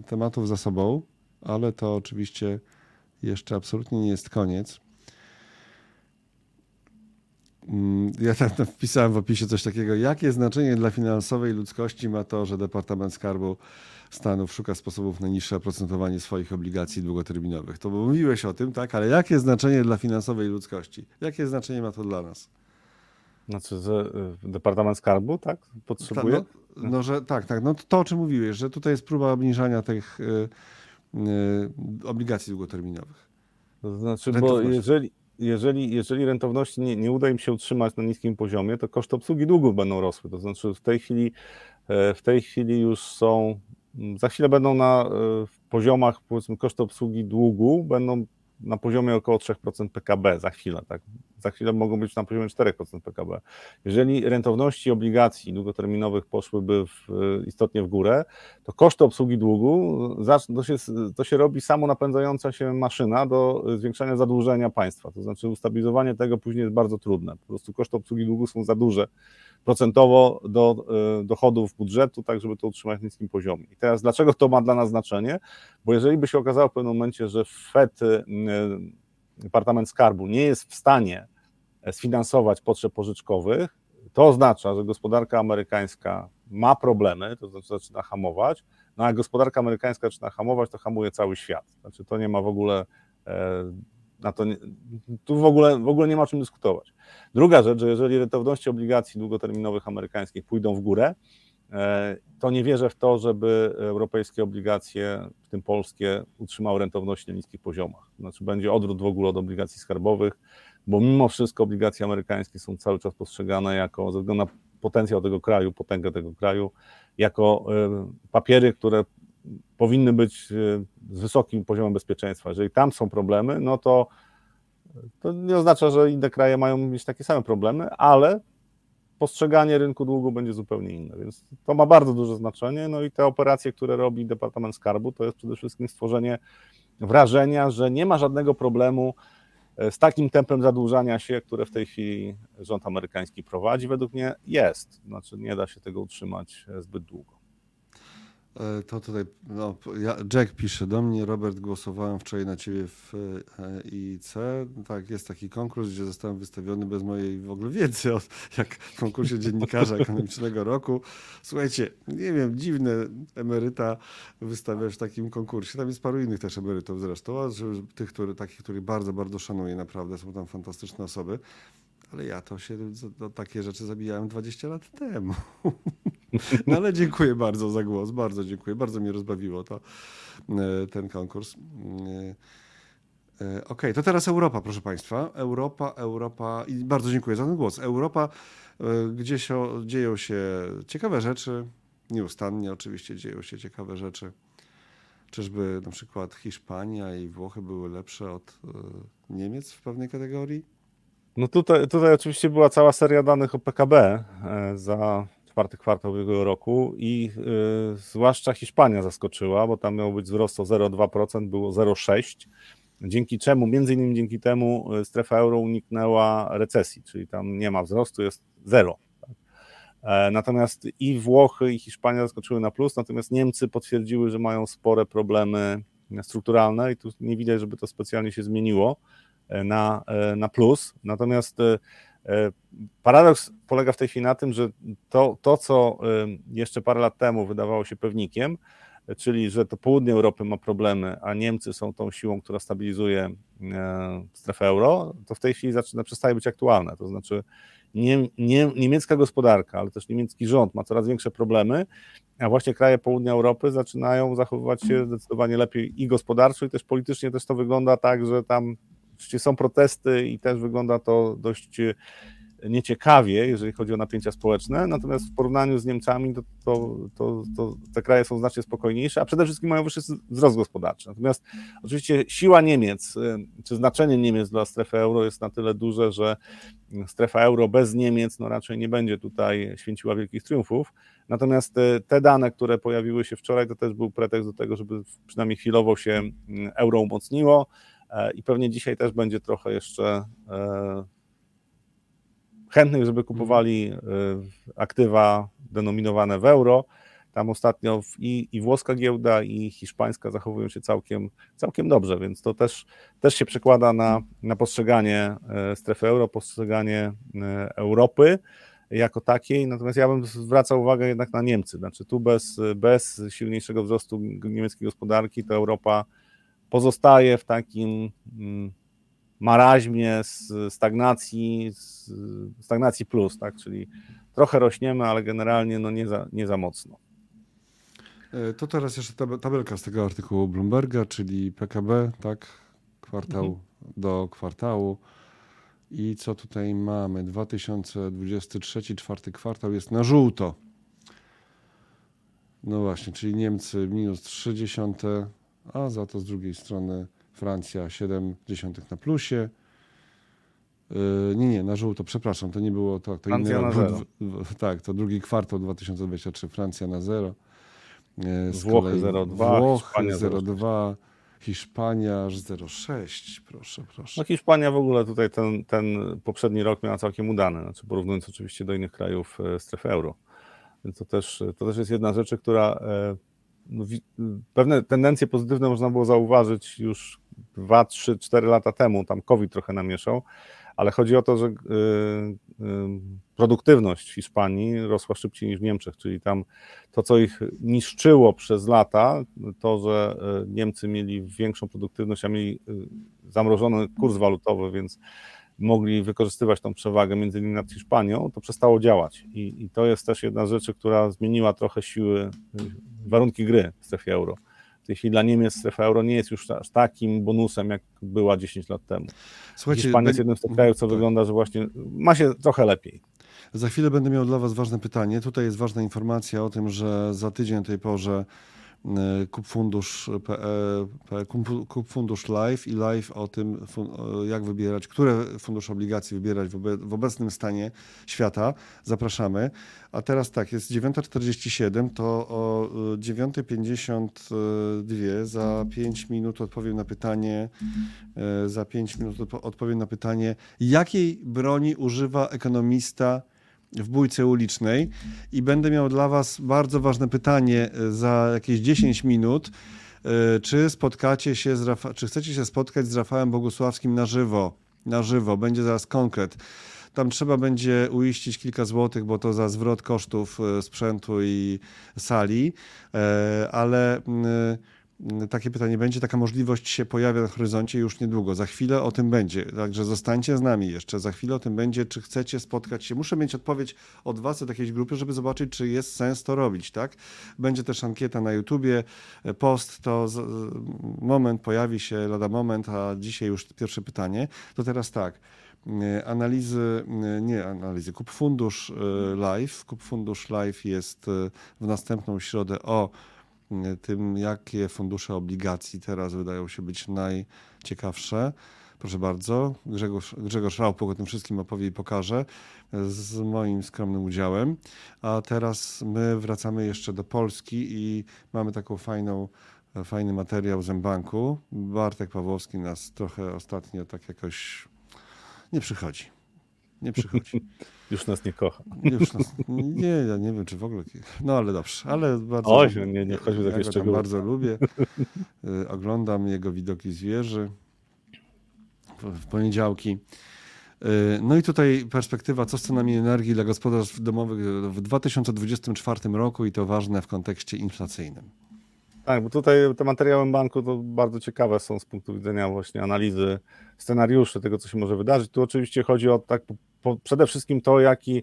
y, tematów za sobą, ale to oczywiście jeszcze absolutnie nie jest koniec. Mm, Ja tam wpisałem w opisie coś takiego, jakie znaczenie dla finansowej ludzkości ma to, że Departament Skarbu Stanów szuka sposobów na niższe oprocentowanie swoich obligacji długoterminowych. To mówiłeś o tym, tak, ale jakie znaczenie dla finansowej ludzkości? Jakie znaczenie ma to dla nas? Znaczy, że y, Departament Skarbu, tak? Potrzebuje? Ta, no, no, że tak, tak, no to, to o czym mówiłeś, że tutaj jest próba obniżania tych y, y, obligacji długoterminowych. To znaczy, bo jeżeli, jeżeli, jeżeli rentowności nie, nie uda im się utrzymać na niskim poziomie, to koszty obsługi długów będą rosły. To znaczy w tej chwili, e, w tej chwili już są, m, za chwilę będą na e, poziomach, powiedzmy, koszty obsługi długu będą na poziomie około 3% PKB za chwilę, tak? Za chwilę mogą być na poziomie 4% PKB. Jeżeli rentowności obligacji długoterminowych poszłyby w, e, istotnie w górę, to koszty obsługi długu, to się, to się robi samo napędzająca się maszyna do zwiększania zadłużenia państwa. To znaczy ustabilizowanie tego później jest bardzo trudne. Po prostu koszty obsługi długu są za duże procentowo do e, dochodów budżetu, tak żeby to utrzymać w niskim poziomie. I teraz dlaczego to ma dla nas znaczenie? Bo jeżeli by się okazało w pewnym momencie, że Fed, e, Departament Skarbu nie jest w stanie e, sfinansować potrzeb pożyczkowych, to oznacza, że gospodarka amerykańska ma problemy, to znaczy zaczyna hamować, no a gospodarka amerykańska zaczyna hamować, to hamuje cały świat. Znaczy to nie ma w ogóle na to, nie, tu w ogóle, w ogóle nie ma o czym dyskutować. Druga rzecz, że jeżeli rentowności obligacji długoterminowych amerykańskich pójdą w górę, to nie wierzę w to, żeby europejskie obligacje, w tym polskie, utrzymały rentowność na niskich poziomach. Znaczy będzie odwrót w ogóle od obligacji skarbowych, bo mimo wszystko obligacje amerykańskie są cały czas postrzegane jako, ze względu na potencjał tego kraju, potęgę tego kraju, jako papiery, które powinny być z wysokim poziomem bezpieczeństwa. Jeżeli tam są problemy, no to to nie oznacza, że inne kraje mają mieć takie same problemy, ale postrzeganie rynku długu będzie zupełnie inne, więc to ma bardzo duże znaczenie. No i te operacje, które robi Departament Skarbu, to jest przede wszystkim stworzenie wrażenia, że nie ma żadnego problemu e, z takim tempem zadłużania się, które w tej chwili rząd amerykański prowadzi. Według mnie jest, znaczy nie da się tego utrzymać e, zbyt długo. E, to tutaj, no, ja, Jack pisze do mnie, Robert, głosowałem wczoraj na ciebie w IC. Tak, jest taki konkurs, gdzie zostałem wystawiony bez mojej w ogóle wiedzy, o, jak konkursie dziennikarza ekonomicznego roku. Słuchajcie, nie wiem, dziwne emeryta wystawiać w takim konkursie. Tam jest paru innych też emerytów zresztą, tych, który, takich, których bardzo, bardzo szanuję, naprawdę, są tam fantastyczne osoby. Ale ja to się, to takie rzeczy zabijałem 20 lat temu. (laughs) (laughs) No ale dziękuję bardzo za głos, bardzo dziękuję, bardzo mnie rozbawiło to, e, ten konkurs. E, e, okej, okay, to teraz Europa, proszę Państwa. Europa, Europa i bardzo dziękuję za ten głos. Europa, gdzie się, dzieją się ciekawe rzeczy, nieustannie oczywiście dzieją się ciekawe rzeczy. Czyżby na przykład Hiszpania i Włochy były lepsze od Niemiec w pewnej kategorii? No tutaj, tutaj oczywiście była cała seria danych o PKB za czwarty kwartał ubiegłego roku i y, zwłaszcza Hiszpania zaskoczyła, bo tam miał być wzrost o 0,2%, było 0,6%, dzięki czemu, między innymi dzięki temu y, strefa euro uniknęła recesji, czyli tam nie ma wzrostu, jest zero. Tak? E, natomiast i Włochy, i Hiszpania zaskoczyły na plus, natomiast Niemcy potwierdziły, że mają spore problemy strukturalne i tu nie widać, żeby to specjalnie się zmieniło e, na, e, na plus. Natomiast paradoks polega w tej chwili na tym, że to, to, co e, jeszcze parę lat temu wydawało się pewnikiem, czyli że to południe Europy ma problemy, a Niemcy są tą siłą, która stabilizuje e, strefę euro, to w tej chwili zaczyna, przestaje być aktualne. To znaczy nie, nie, niemiecka gospodarka, ale też niemiecki rząd ma coraz większe problemy, a właśnie kraje południa Europy zaczynają zachowywać się zdecydowanie lepiej i gospodarczo, i też politycznie też to wygląda tak, że tam Oczywiście są protesty i też wygląda to dość e, nieciekawie, jeżeli chodzi o napięcia społeczne, natomiast w porównaniu z Niemcami to, to, to, to, te kraje są znacznie spokojniejsze, a przede wszystkim mają wyższy wzrost gospodarczy. Natomiast oczywiście siła Niemiec, e, czy znaczenie Niemiec dla strefy euro jest na tyle duże, że strefa euro bez Niemiec no raczej nie będzie tutaj święciła wielkich triumfów. Natomiast e, te dane, które pojawiły się wczoraj, to też był pretekst do tego, żeby przynajmniej chwilowo się euro umocniło. E, i pewnie dzisiaj też będzie trochę jeszcze e, chętnych, żeby kupowali e, aktywa denominowane w euro. Tam ostatnio i, i włoska giełda, i hiszpańska zachowują się całkiem, całkiem dobrze, więc to też, też się przekłada na, na postrzeganie strefy euro, postrzeganie Europy jako takiej. Natomiast ja bym zwracał uwagę jednak na Niemcy. Znaczy, tu bez, bez silniejszego wzrostu niemieckiej gospodarki to Europa pozostaje w takim mm, maraźmie stagnacji, stagnacji plus, tak? czyli trochę rośniemy, ale generalnie no nie, za, nie za mocno. E, to teraz jeszcze tabelka z tego artykułu Bloomberga, czyli PKB, tak? Kwartał mhm. do kwartału. I co tutaj mamy? 2023, czwarty kwartał jest na żółto. No właśnie, czyli Niemcy minus 30, a za to z drugiej strony Francja 0,7 na plusie. Yy, nie, nie, na żółto, przepraszam, to nie było to. to Francja inny, na zero. tak, to drugi kwartał 2023, Francja na zero. Yy, Włochy 0,2, Włochy 0,2. Hiszpania aż 0,6, proszę, proszę. No Hiszpania w ogóle tutaj ten, ten poprzedni rok miała całkiem udany, znaczy porównując oczywiście do innych krajów e, strefy euro. Więc to też, to też jest jedna rzecz, która e, pewne tendencje pozytywne można było zauważyć już 2, 3, 4 lata temu, tam COVID trochę namieszał, ale chodzi o to, że y, y, produktywność Hiszpanii rosła szybciej niż w Niemczech, czyli tam to, co ich niszczyło przez lata, to, że y, Niemcy mieli większą produktywność, a mieli zamrożony kurs walutowy, więc mogli wykorzystywać tą przewagę między innymi nad Hiszpanią, to przestało działać. I, I, to jest też jedna z rzeczy, która zmieniła trochę siły, warunki gry w strefie euro. W tej chwili dla Niemiec strefa euro nie jest już aż takim bonusem, jak była 10 lat temu. Słuchajcie, Hiszpania jest jednym z tych krajów, co tak. wygląda, że właśnie ma się trochę lepiej. Za chwilę będę miał dla Was ważne pytanie. Tutaj jest ważna informacja o tym, że za tydzień o tej porze E, Kup Fundusz, Kup Fundusz Live i live o tym, jak wybierać, które fundusze obligacji wybierać w obecnym stanie świata. Zapraszamy. A teraz tak, jest 9.47, to o 9.52 e, za 5 minut odpowiem na pytanie, e, za 5 minut odpowiem na pytanie, jakiej broni używa ekonomista w bójce ulicznej i będę miał dla Was bardzo ważne pytanie e, za jakieś 10 minut. E, czy spotkacie się z Rafa- czy chcecie się spotkać z Rafałem Bogusławskim na żywo? Na żywo, będzie zaraz konkret. Tam trzeba będzie uiścić kilka złotych, bo to za zwrot kosztów e, sprzętu i sali, ale takie pytanie będzie, taka możliwość się pojawia na horyzoncie już niedługo. Za chwilę o tym będzie. Także zostańcie z nami jeszcze. Za chwilę o tym będzie, czy chcecie spotkać się. Muszę mieć odpowiedź od Was, od jakiejś grupy, żeby zobaczyć, czy jest sens to robić, tak? Będzie też ankieta na YouTubie, post, to z, moment pojawi się lada moment, a dzisiaj już pierwsze pytanie. To teraz tak analizy, nie analizy, Kup Fundusz y, Live. Kup Fundusz Live jest y, w następną środę o tym, jakie fundusze obligacji teraz wydają się być najciekawsze. Proszę bardzo, Grzegorz, Grzegorz Rałpok o tym wszystkim opowie i pokaże z moim skromnym udziałem. A teraz my wracamy jeszcze do Polski i mamy taką fajną, fajny materiał z Mbanku. Bartek Pawłowski nas trochę ostatnio tak jakoś nie przychodzi. Nie przychodzi. (laughs) Już nas nie kocha. Już nas, nie, ja nie wiem, czy w ogóle. No ale dobrze, ale bardzo. Oj, nie, nie chodźmy ja takie bardzo lubię. (laughs) Y, oglądam jego widoki zwierzy w poniedziałki. Y, no i tutaj perspektywa, co z cenami energii dla gospodarstw domowych w 2024 roku i to ważne w kontekście inflacyjnym. Tak, bo tutaj te materiały banku to bardzo ciekawe są z punktu widzenia właśnie analizy scenariuszy tego, co się może wydarzyć. Tu oczywiście chodzi o tak po, przede wszystkim to, jaki,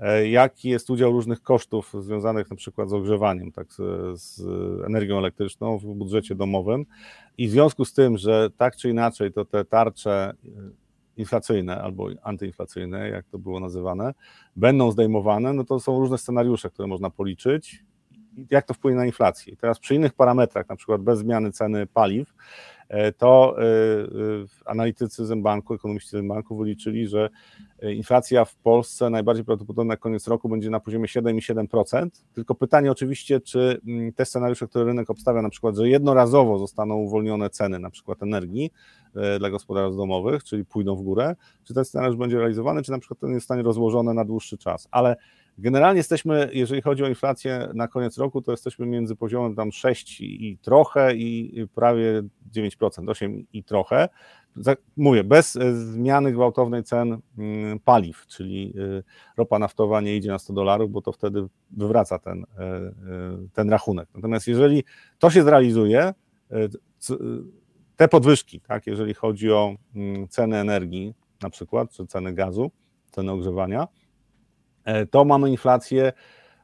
e, jaki jest udział różnych kosztów związanych na przykład z ogrzewaniem, tak, z, z energią elektryczną w budżecie domowym. I w związku z tym, że tak czy inaczej to te tarcze e, inflacyjne albo antyinflacyjne, jak to było nazywane, będą zdejmowane, no to są różne scenariusze, które można policzyć jak to wpłynie na inflację. Teraz przy innych parametrach, na przykład bez zmiany ceny paliw, to e, e, analitycy Zembanku, ekonomiści Zembanku wyliczyli, że inflacja w Polsce najbardziej prawdopodobnie na koniec roku będzie na poziomie 7,7%. Tylko pytanie oczywiście, czy mm, te scenariusze, które rynek obstawia, na przykład, że jednorazowo zostaną uwolnione ceny na przykład energii dla gospodarstw domowych, czyli pójdą w górę, czy ten scenariusz będzie realizowany, czy na przykład ten jest w stanie rozłożony na dłuższy czas. Ale Generalnie jesteśmy, jeżeli chodzi o inflację na koniec roku, to jesteśmy między poziomem tam 6 i trochę i prawie 9%, 8 i trochę. Mówię, bez e, zmiany gwałtownej cen mm, paliw, czyli e, ropa naftowa nie idzie na 100 dolarów, bo to wtedy wywraca ten, e, ten rachunek. Natomiast jeżeli to się zrealizuje, te podwyżki, tak, jeżeli chodzi o mm, ceny energii na przykład, czy ceny gazu, ceny ogrzewania, to mamy inflację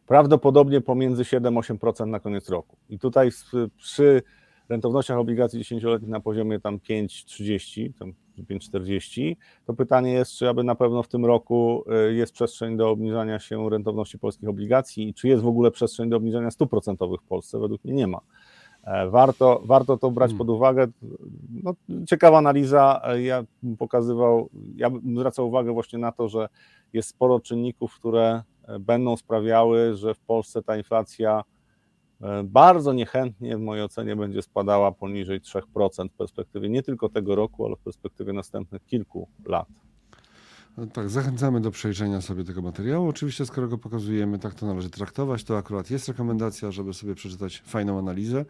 prawdopodobnie pomiędzy 7-8% na koniec roku. I tutaj przy rentownościach obligacji 10-letnich na poziomie tam 5,30, tam 5,40, to pytanie jest, czy aby na pewno w tym roku e, jest przestrzeń do obniżania się rentowności polskich obligacji i czy jest w ogóle przestrzeń do obniżania stóp procentowych w Polsce? Według mnie nie ma. E, warto, warto to brać hmm. pod uwagę. No, ciekawa analiza. Ja bym pokazywał, ja bym zwracał uwagę właśnie na to, że jest sporo czynników, które e, będą sprawiały, że w Polsce ta inflacja e, bardzo niechętnie w mojej ocenie będzie spadała poniżej 3% w perspektywie nie tylko tego roku, ale w perspektywie następnych kilku lat. No tak, zachęcamy do przejrzenia sobie tego materiału. Oczywiście, skoro go pokazujemy, tak to należy traktować. To akurat jest rekomendacja, żeby sobie przeczytać fajną analizę.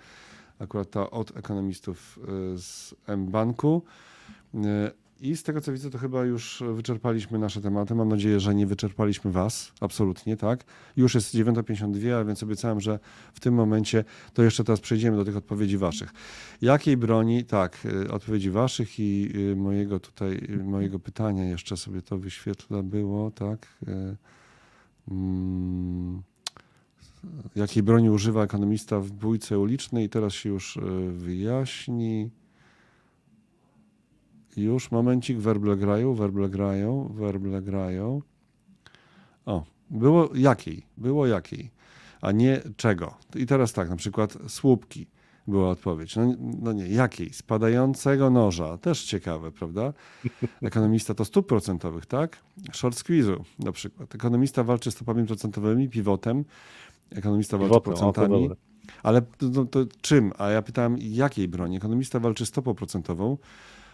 Akurat ta od ekonomistów y, z M-Banku. I z tego co widzę, to chyba już wyczerpaliśmy nasze tematy. Mam nadzieję, że nie wyczerpaliśmy Was, absolutnie, tak? Już jest 9.52, a więc obiecałem, że w tym momencie to jeszcze teraz przejdziemy do tych odpowiedzi Waszych. Jakiej broni, tak, y, odpowiedzi Waszych i y, mojego tutaj, y, mojego pytania jeszcze sobie to wyświetla było, tak? Mm, jakiej broni używa ekonomista w bójce ulicznej? Teraz się już wyjaśni. Już, momencik, werble grają, werble grają, werble grają. O, było jakiej, było jakiej, a nie czego. I teraz tak, na przykład słupki była odpowiedź. No, no nie, jakiej? Spadającego noża. Też ciekawe, prawda? Ekonomista to stóp procentowych, tak? Short squeeze'u na przykład. Ekonomista walczy stopami procentowymi, pivotem. Ekonomista walczy Pivotem, o, procentami. dobre. Ale to, to, to czym? A ja pytałem, jakiej broni? Ekonomista walczy stopą procentową.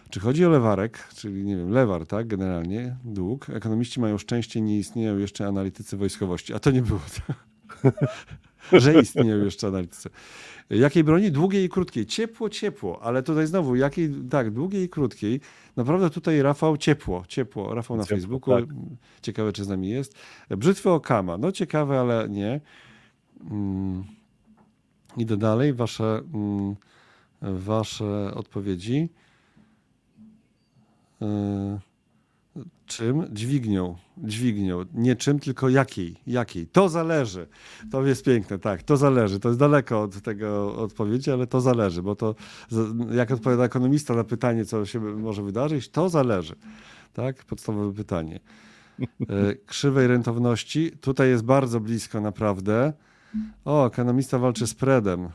Czy chodzi o lewarek, czyli nie wiem, lewar, tak, generalnie, dług. Ekonomiści mają szczęście, nie istnieją jeszcze analitycy wojskowości. A to nie było to. (laughs) Że istnieją jeszcze analitycy. Jakiej broni? Długiej i krótkiej. Ciepło, ciepło, ale tutaj znowu, jakiej, tak, długiej i krótkiej. Naprawdę tutaj Rafał ciepło, ciepło. Rafał na Ciepło, Facebooku. tak. Ciekawe, czy z nami jest. Brzytwy Okama. No ciekawe, ale nie. Mm. Idę dalej. Wasze, mm, wasze odpowiedzi. Yy, Czym? Dźwignią. Dźwignią. Nie czym, tylko jakiej. Jakiej. To zależy. To jest piękne, tak. To zależy. To jest daleko od tego odpowiedzi, ale to zależy, bo to jak odpowiada ekonomista na pytanie, co się może wydarzyć, to zależy. Tak? Podstawowe pytanie. E, Krzywej rentowności. Tutaj jest bardzo blisko naprawdę. O, ekonomista walczy z predem.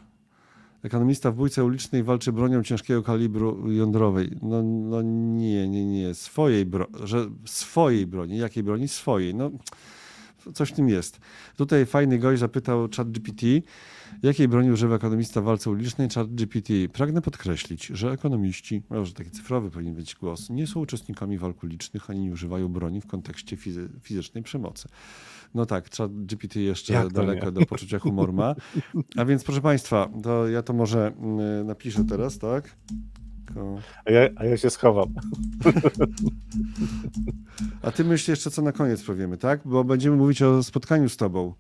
Ekonomista w bójce ulicznej walczy bronią ciężkiego kalibru jądrowej. No, no nie, nie, nie. Swojej, bro, że swojej broni. Jakiej broni? Swojej. No, coś w tym jest. Tutaj fajny gość zapytał ChatGPT, jakiej broni używa ekonomista w walce ulicznej ChatGPT. Pragnę podkreślić, że ekonomiści, może taki cyfrowy powinien być głos, nie są uczestnikami walk ulicznych, ani nie używają broni w kontekście fizy fizycznej przemocy. No tak, ChatGPT jeszcze daleko nie? do poczucia humoru ma. A więc proszę Państwa, to ja to może mm, napiszę teraz, tak? A ja, a ja się schowam. (laughs) A ty myśl jeszcze, co na koniec powiemy, tak? Bo będziemy mówić o spotkaniu z tobą.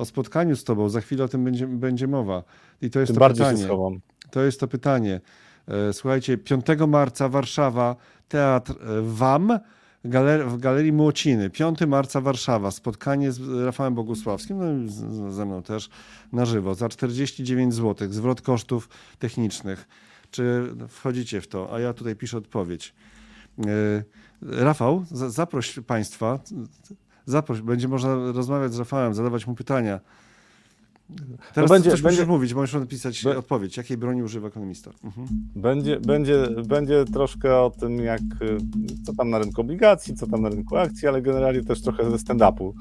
O spotkaniu z tobą, za chwilę o tym będzie, będzie mowa. I to jest Tym to bardziej się pytanie. schowam. To jest to pytanie. E, Słuchajcie, 5 marca Warszawa, Teatr e, WAM w Galerii Młociny. 5 marca Warszawa, spotkanie z Rafałem Bogusławskim, no, z, z- ze mną też na żywo, za 49 zł, zwrot kosztów technicznych. Czy wchodzicie w to? A ja tutaj piszę odpowiedź. E, Rafał, za- zaproś Państwa, zaproś, będzie można rozmawiać z Rafałem, zadawać mu pytania. Teraz będzie- coś musisz będzie- mówić, możesz napisać Be- odpowiedź. Jakiej broni używa ekonomista? Mhm. Będzie, będzie, będzie troszkę o tym, jak, y, co tam na rynku obligacji, co tam na rynku akcji, ale generalnie też trochę ze stand-upu.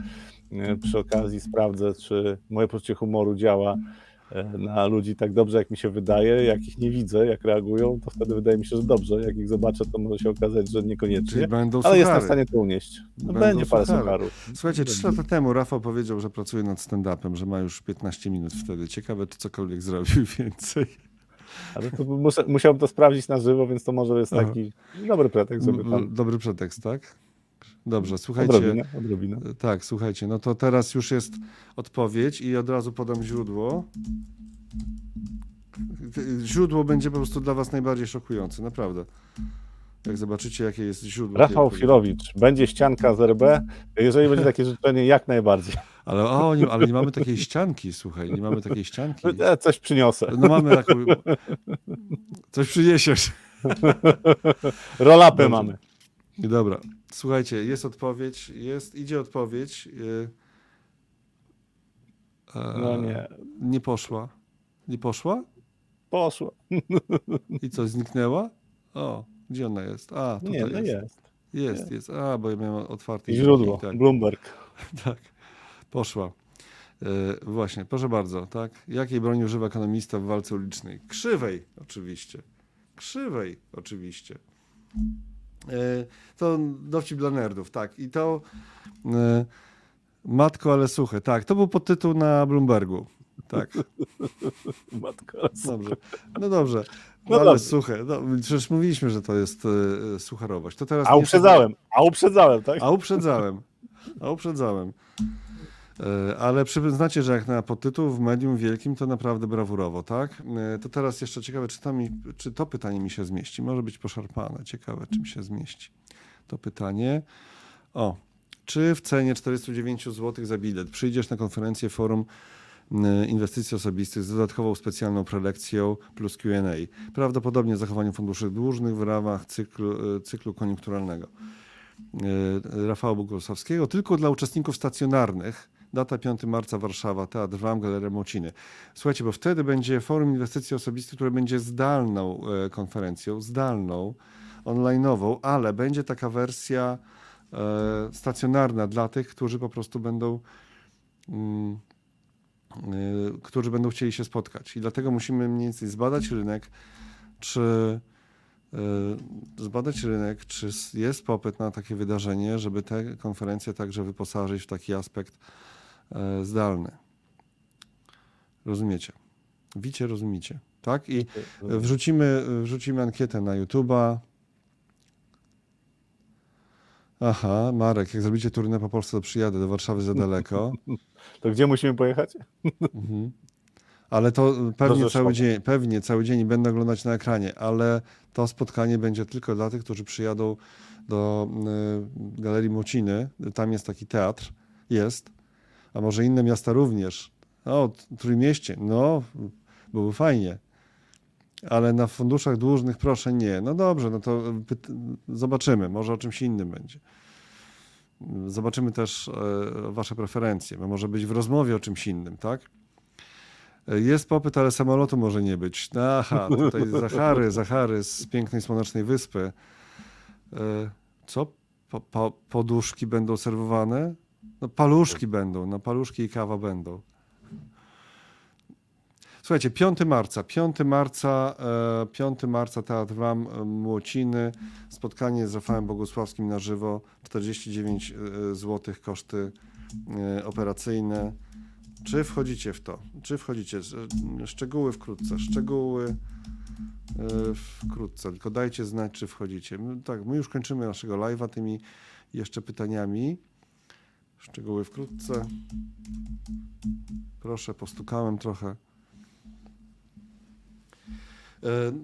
Y, Przy okazji sprawdzę, czy moje poczucie humoru działa na ludzi tak dobrze, jak mi się wydaje. Jak ich nie widzę, jak reagują, to wtedy wydaje mi się, że dobrze. Jak ich zobaczę, to może się okazać, że Czyli niekoniecznie. będą Ale jestem w suchary. stanie to unieść. No, będzie parę suchary. sucharów. Słuchajcie, trzy lata temu Rafał powiedział, że pracuje nad stand-upem, że ma już 15 minut wtedy. Ciekawe, czy cokolwiek zrobił (laughs) więcej. Ale to muszę, musiałbym to sprawdzić na żywo, więc to może jest Aha. taki dobry pretekst, żeby tam Dobry pretekst, tak? Dobrze, słuchajcie. odrobinę, odrobinę. Tak, słuchajcie, no to teraz już jest odpowiedź i od razu podam źródło. Źródło będzie po prostu dla was najbardziej szokujące, naprawdę. Jak zobaczycie, jakie jest źródło. Rafał. Filowicz, będzie ścianka z RB. Jeżeli będzie takie życzenie, jak najbardziej. Ale, o, nie, ale nie mamy takiej ścianki, słuchaj, nie mamy takiej ścianki. Ja coś przyniosę. No mamy taką... Coś przyniesiesz. Rolapę Dobrze. mamy. Dobra, słuchajcie, jest odpowiedź, jest, idzie odpowiedź. yy, e, No nie, Nie poszła. Nie poszła? poszło. I co, zniknęła? O, gdzie ona jest? A, tutaj Nie, no jest. jest. Jest, jest. A, bo ja miałem otwarty Źródło, Tak, Bloomberg. (laughs) tak. Poszła. E, właśnie, proszę bardzo, tak. Jakiej broni używa ekonomista w walce ulicznej? Krzywej, oczywiście. Krzywej, oczywiście. E, to dowcip dla nerdów, tak. I to e, Matko, ale suche, tak. To był podtytuł na Bloombergu. Tak, (laughs) Matko, dobrze. No dobrze. No ale dobrze. suche. No, przecież mówiliśmy, że to jest e, sucharowość. To teraz A nie- uprzedzałem, a uprzedzałem, tak? A uprzedzałem. A uprzedzałem. E, Ale przyznacie, że jak na podtytuł w medium wielkim, to naprawdę brawurowo, tak? E, To teraz jeszcze ciekawe, czy to, mi, czy to pytanie mi się zmieści. Może być poszarpane. Ciekawe, czy mi się zmieści. To pytanie. O. Czy w cenie 49 zł za bilet przyjdziesz na konferencję forum inwestycji osobistych z dodatkową specjalną prelekcją plus Q&A? Prawdopodobnie z zachowaniem funduszy dłużnych w ramach cyklu, e, cyklu koniunkturalnego. Rafała Bogusławskiego, tylko dla uczestników stacjonarnych. Data 5 marca Warszawa, Teatr Wam, Galeria Młociny. Słuchajcie, bo wtedy będzie Forum Inwestycji Osobistych, które będzie zdalną e, konferencją, zdalną, online'ową, ale będzie taka wersja e, stacjonarna dla tych, którzy po prostu będą mm, y, którzy będą chcieli się spotkać. I dlatego musimy mniej więcej zbadać rynek, czy zbadać rynek, czy jest popyt na takie wydarzenie, żeby te konferencje także wyposażyć w taki aspekt e, zdalny. Rozumiecie? Wicie, rozumiecie. Tak? I wrzucimy, wrzucimy ankietę na YouTube'a. Aha, Marek, jak zrobicie turnę po Polsce, to przyjadę do Warszawy za daleko. (laughs) To gdzie musimy pojechać? Mhm. Ale to pewnie Rzeszowa. cały, dzień, pewnie cały dzień będę oglądać na ekranie, ale to spotkanie będzie tylko dla tych, którzy przyjadą do y, Galerii Młociny. Tam jest taki teatr, jest, a może inne miasta również. O, Trójmieście, no, byłoby fajnie. Ale na funduszach dłużnych proszę nie. No dobrze, no to zobaczymy, może o czymś innym będzie. Zobaczymy też e, wasze preferencje, bo może być w rozmowie o czymś innym, tak? E, Jest popyt, ale samolotu może nie być. No, Aha, tutaj Zachary, (laughs) Zachary z pięknej słonecznej wyspy. E, Co? Po, po, poduszki będą serwowane? No paluszki będą, no paluszki i kawa będą. Słuchajcie, 5 marca, 5 marca, e, 5 marca Teatr Wam e, Młociny, spotkanie z Rafałem Bogusławskim na żywo, 49 zł koszty e, operacyjne. Czy wchodzicie w to? Czy wchodzicie? Sz- Szczegóły wkrótce, szczegóły e, wkrótce, tylko dajcie znać, czy wchodzicie. Tak, my już kończymy naszego live'a tymi jeszcze pytaniami. Szczegóły wkrótce. Proszę, postukałem trochę. E,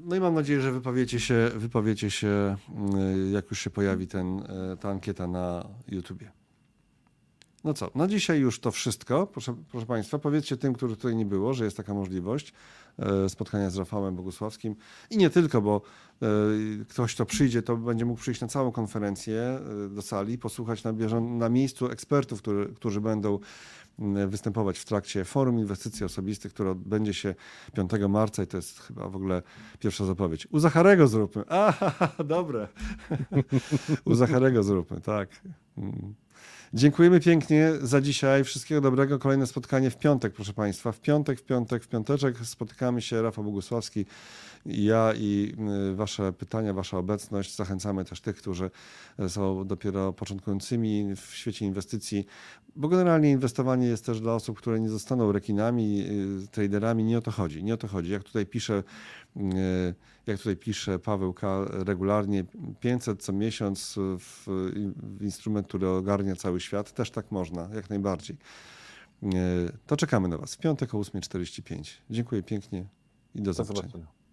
No i mam nadzieję, że wypowiecie się, wypowiecie się mm, jak już się pojawi ten, e, ta ankieta na YouTubie. No co, na dzisiaj już to wszystko. Proszę, proszę Państwa, powiedzcie tym, których tutaj nie było, że jest taka możliwość e, spotkania z Rafałem Bogusławskim. I nie tylko, bo e, ktoś, kto przyjdzie, to będzie mógł przyjść na całą konferencję e, do sali, posłuchać na, bieżą- na miejscu ekspertów, który, którzy będą występować w trakcie Forum Inwestycji Osobistych, które odbędzie się 5 marca i to jest chyba w ogóle pierwsza zapowiedź. U Zacharego zróbmy. (laughs) Aha, dobre. (laughs) U Zacharego zróbmy, tak. Dziękujemy pięknie za dzisiaj. Wszystkiego dobrego. Kolejne spotkanie w piątek, proszę Państwa. W piątek, w piątek, w piąteczek spotykamy się. Rafał Bogusławski, ja i y, Wasze pytania, Wasza obecność. Zachęcamy też tych, którzy są dopiero początkującymi w świecie inwestycji, bo generalnie inwestowanie jest też dla osób, które nie zostaną rekinami, y, traderami. Nie o to chodzi. Nie o to chodzi. Jak tutaj pisze, y, jak tutaj pisze Paweł K. regularnie, 500 co miesiąc w, w instrument, który ogarnia cały świat, też tak można, jak najbardziej. Y, To czekamy na Was w piątek o 8.45. Dziękuję pięknie i do Do zobaczenia. zobaczenia.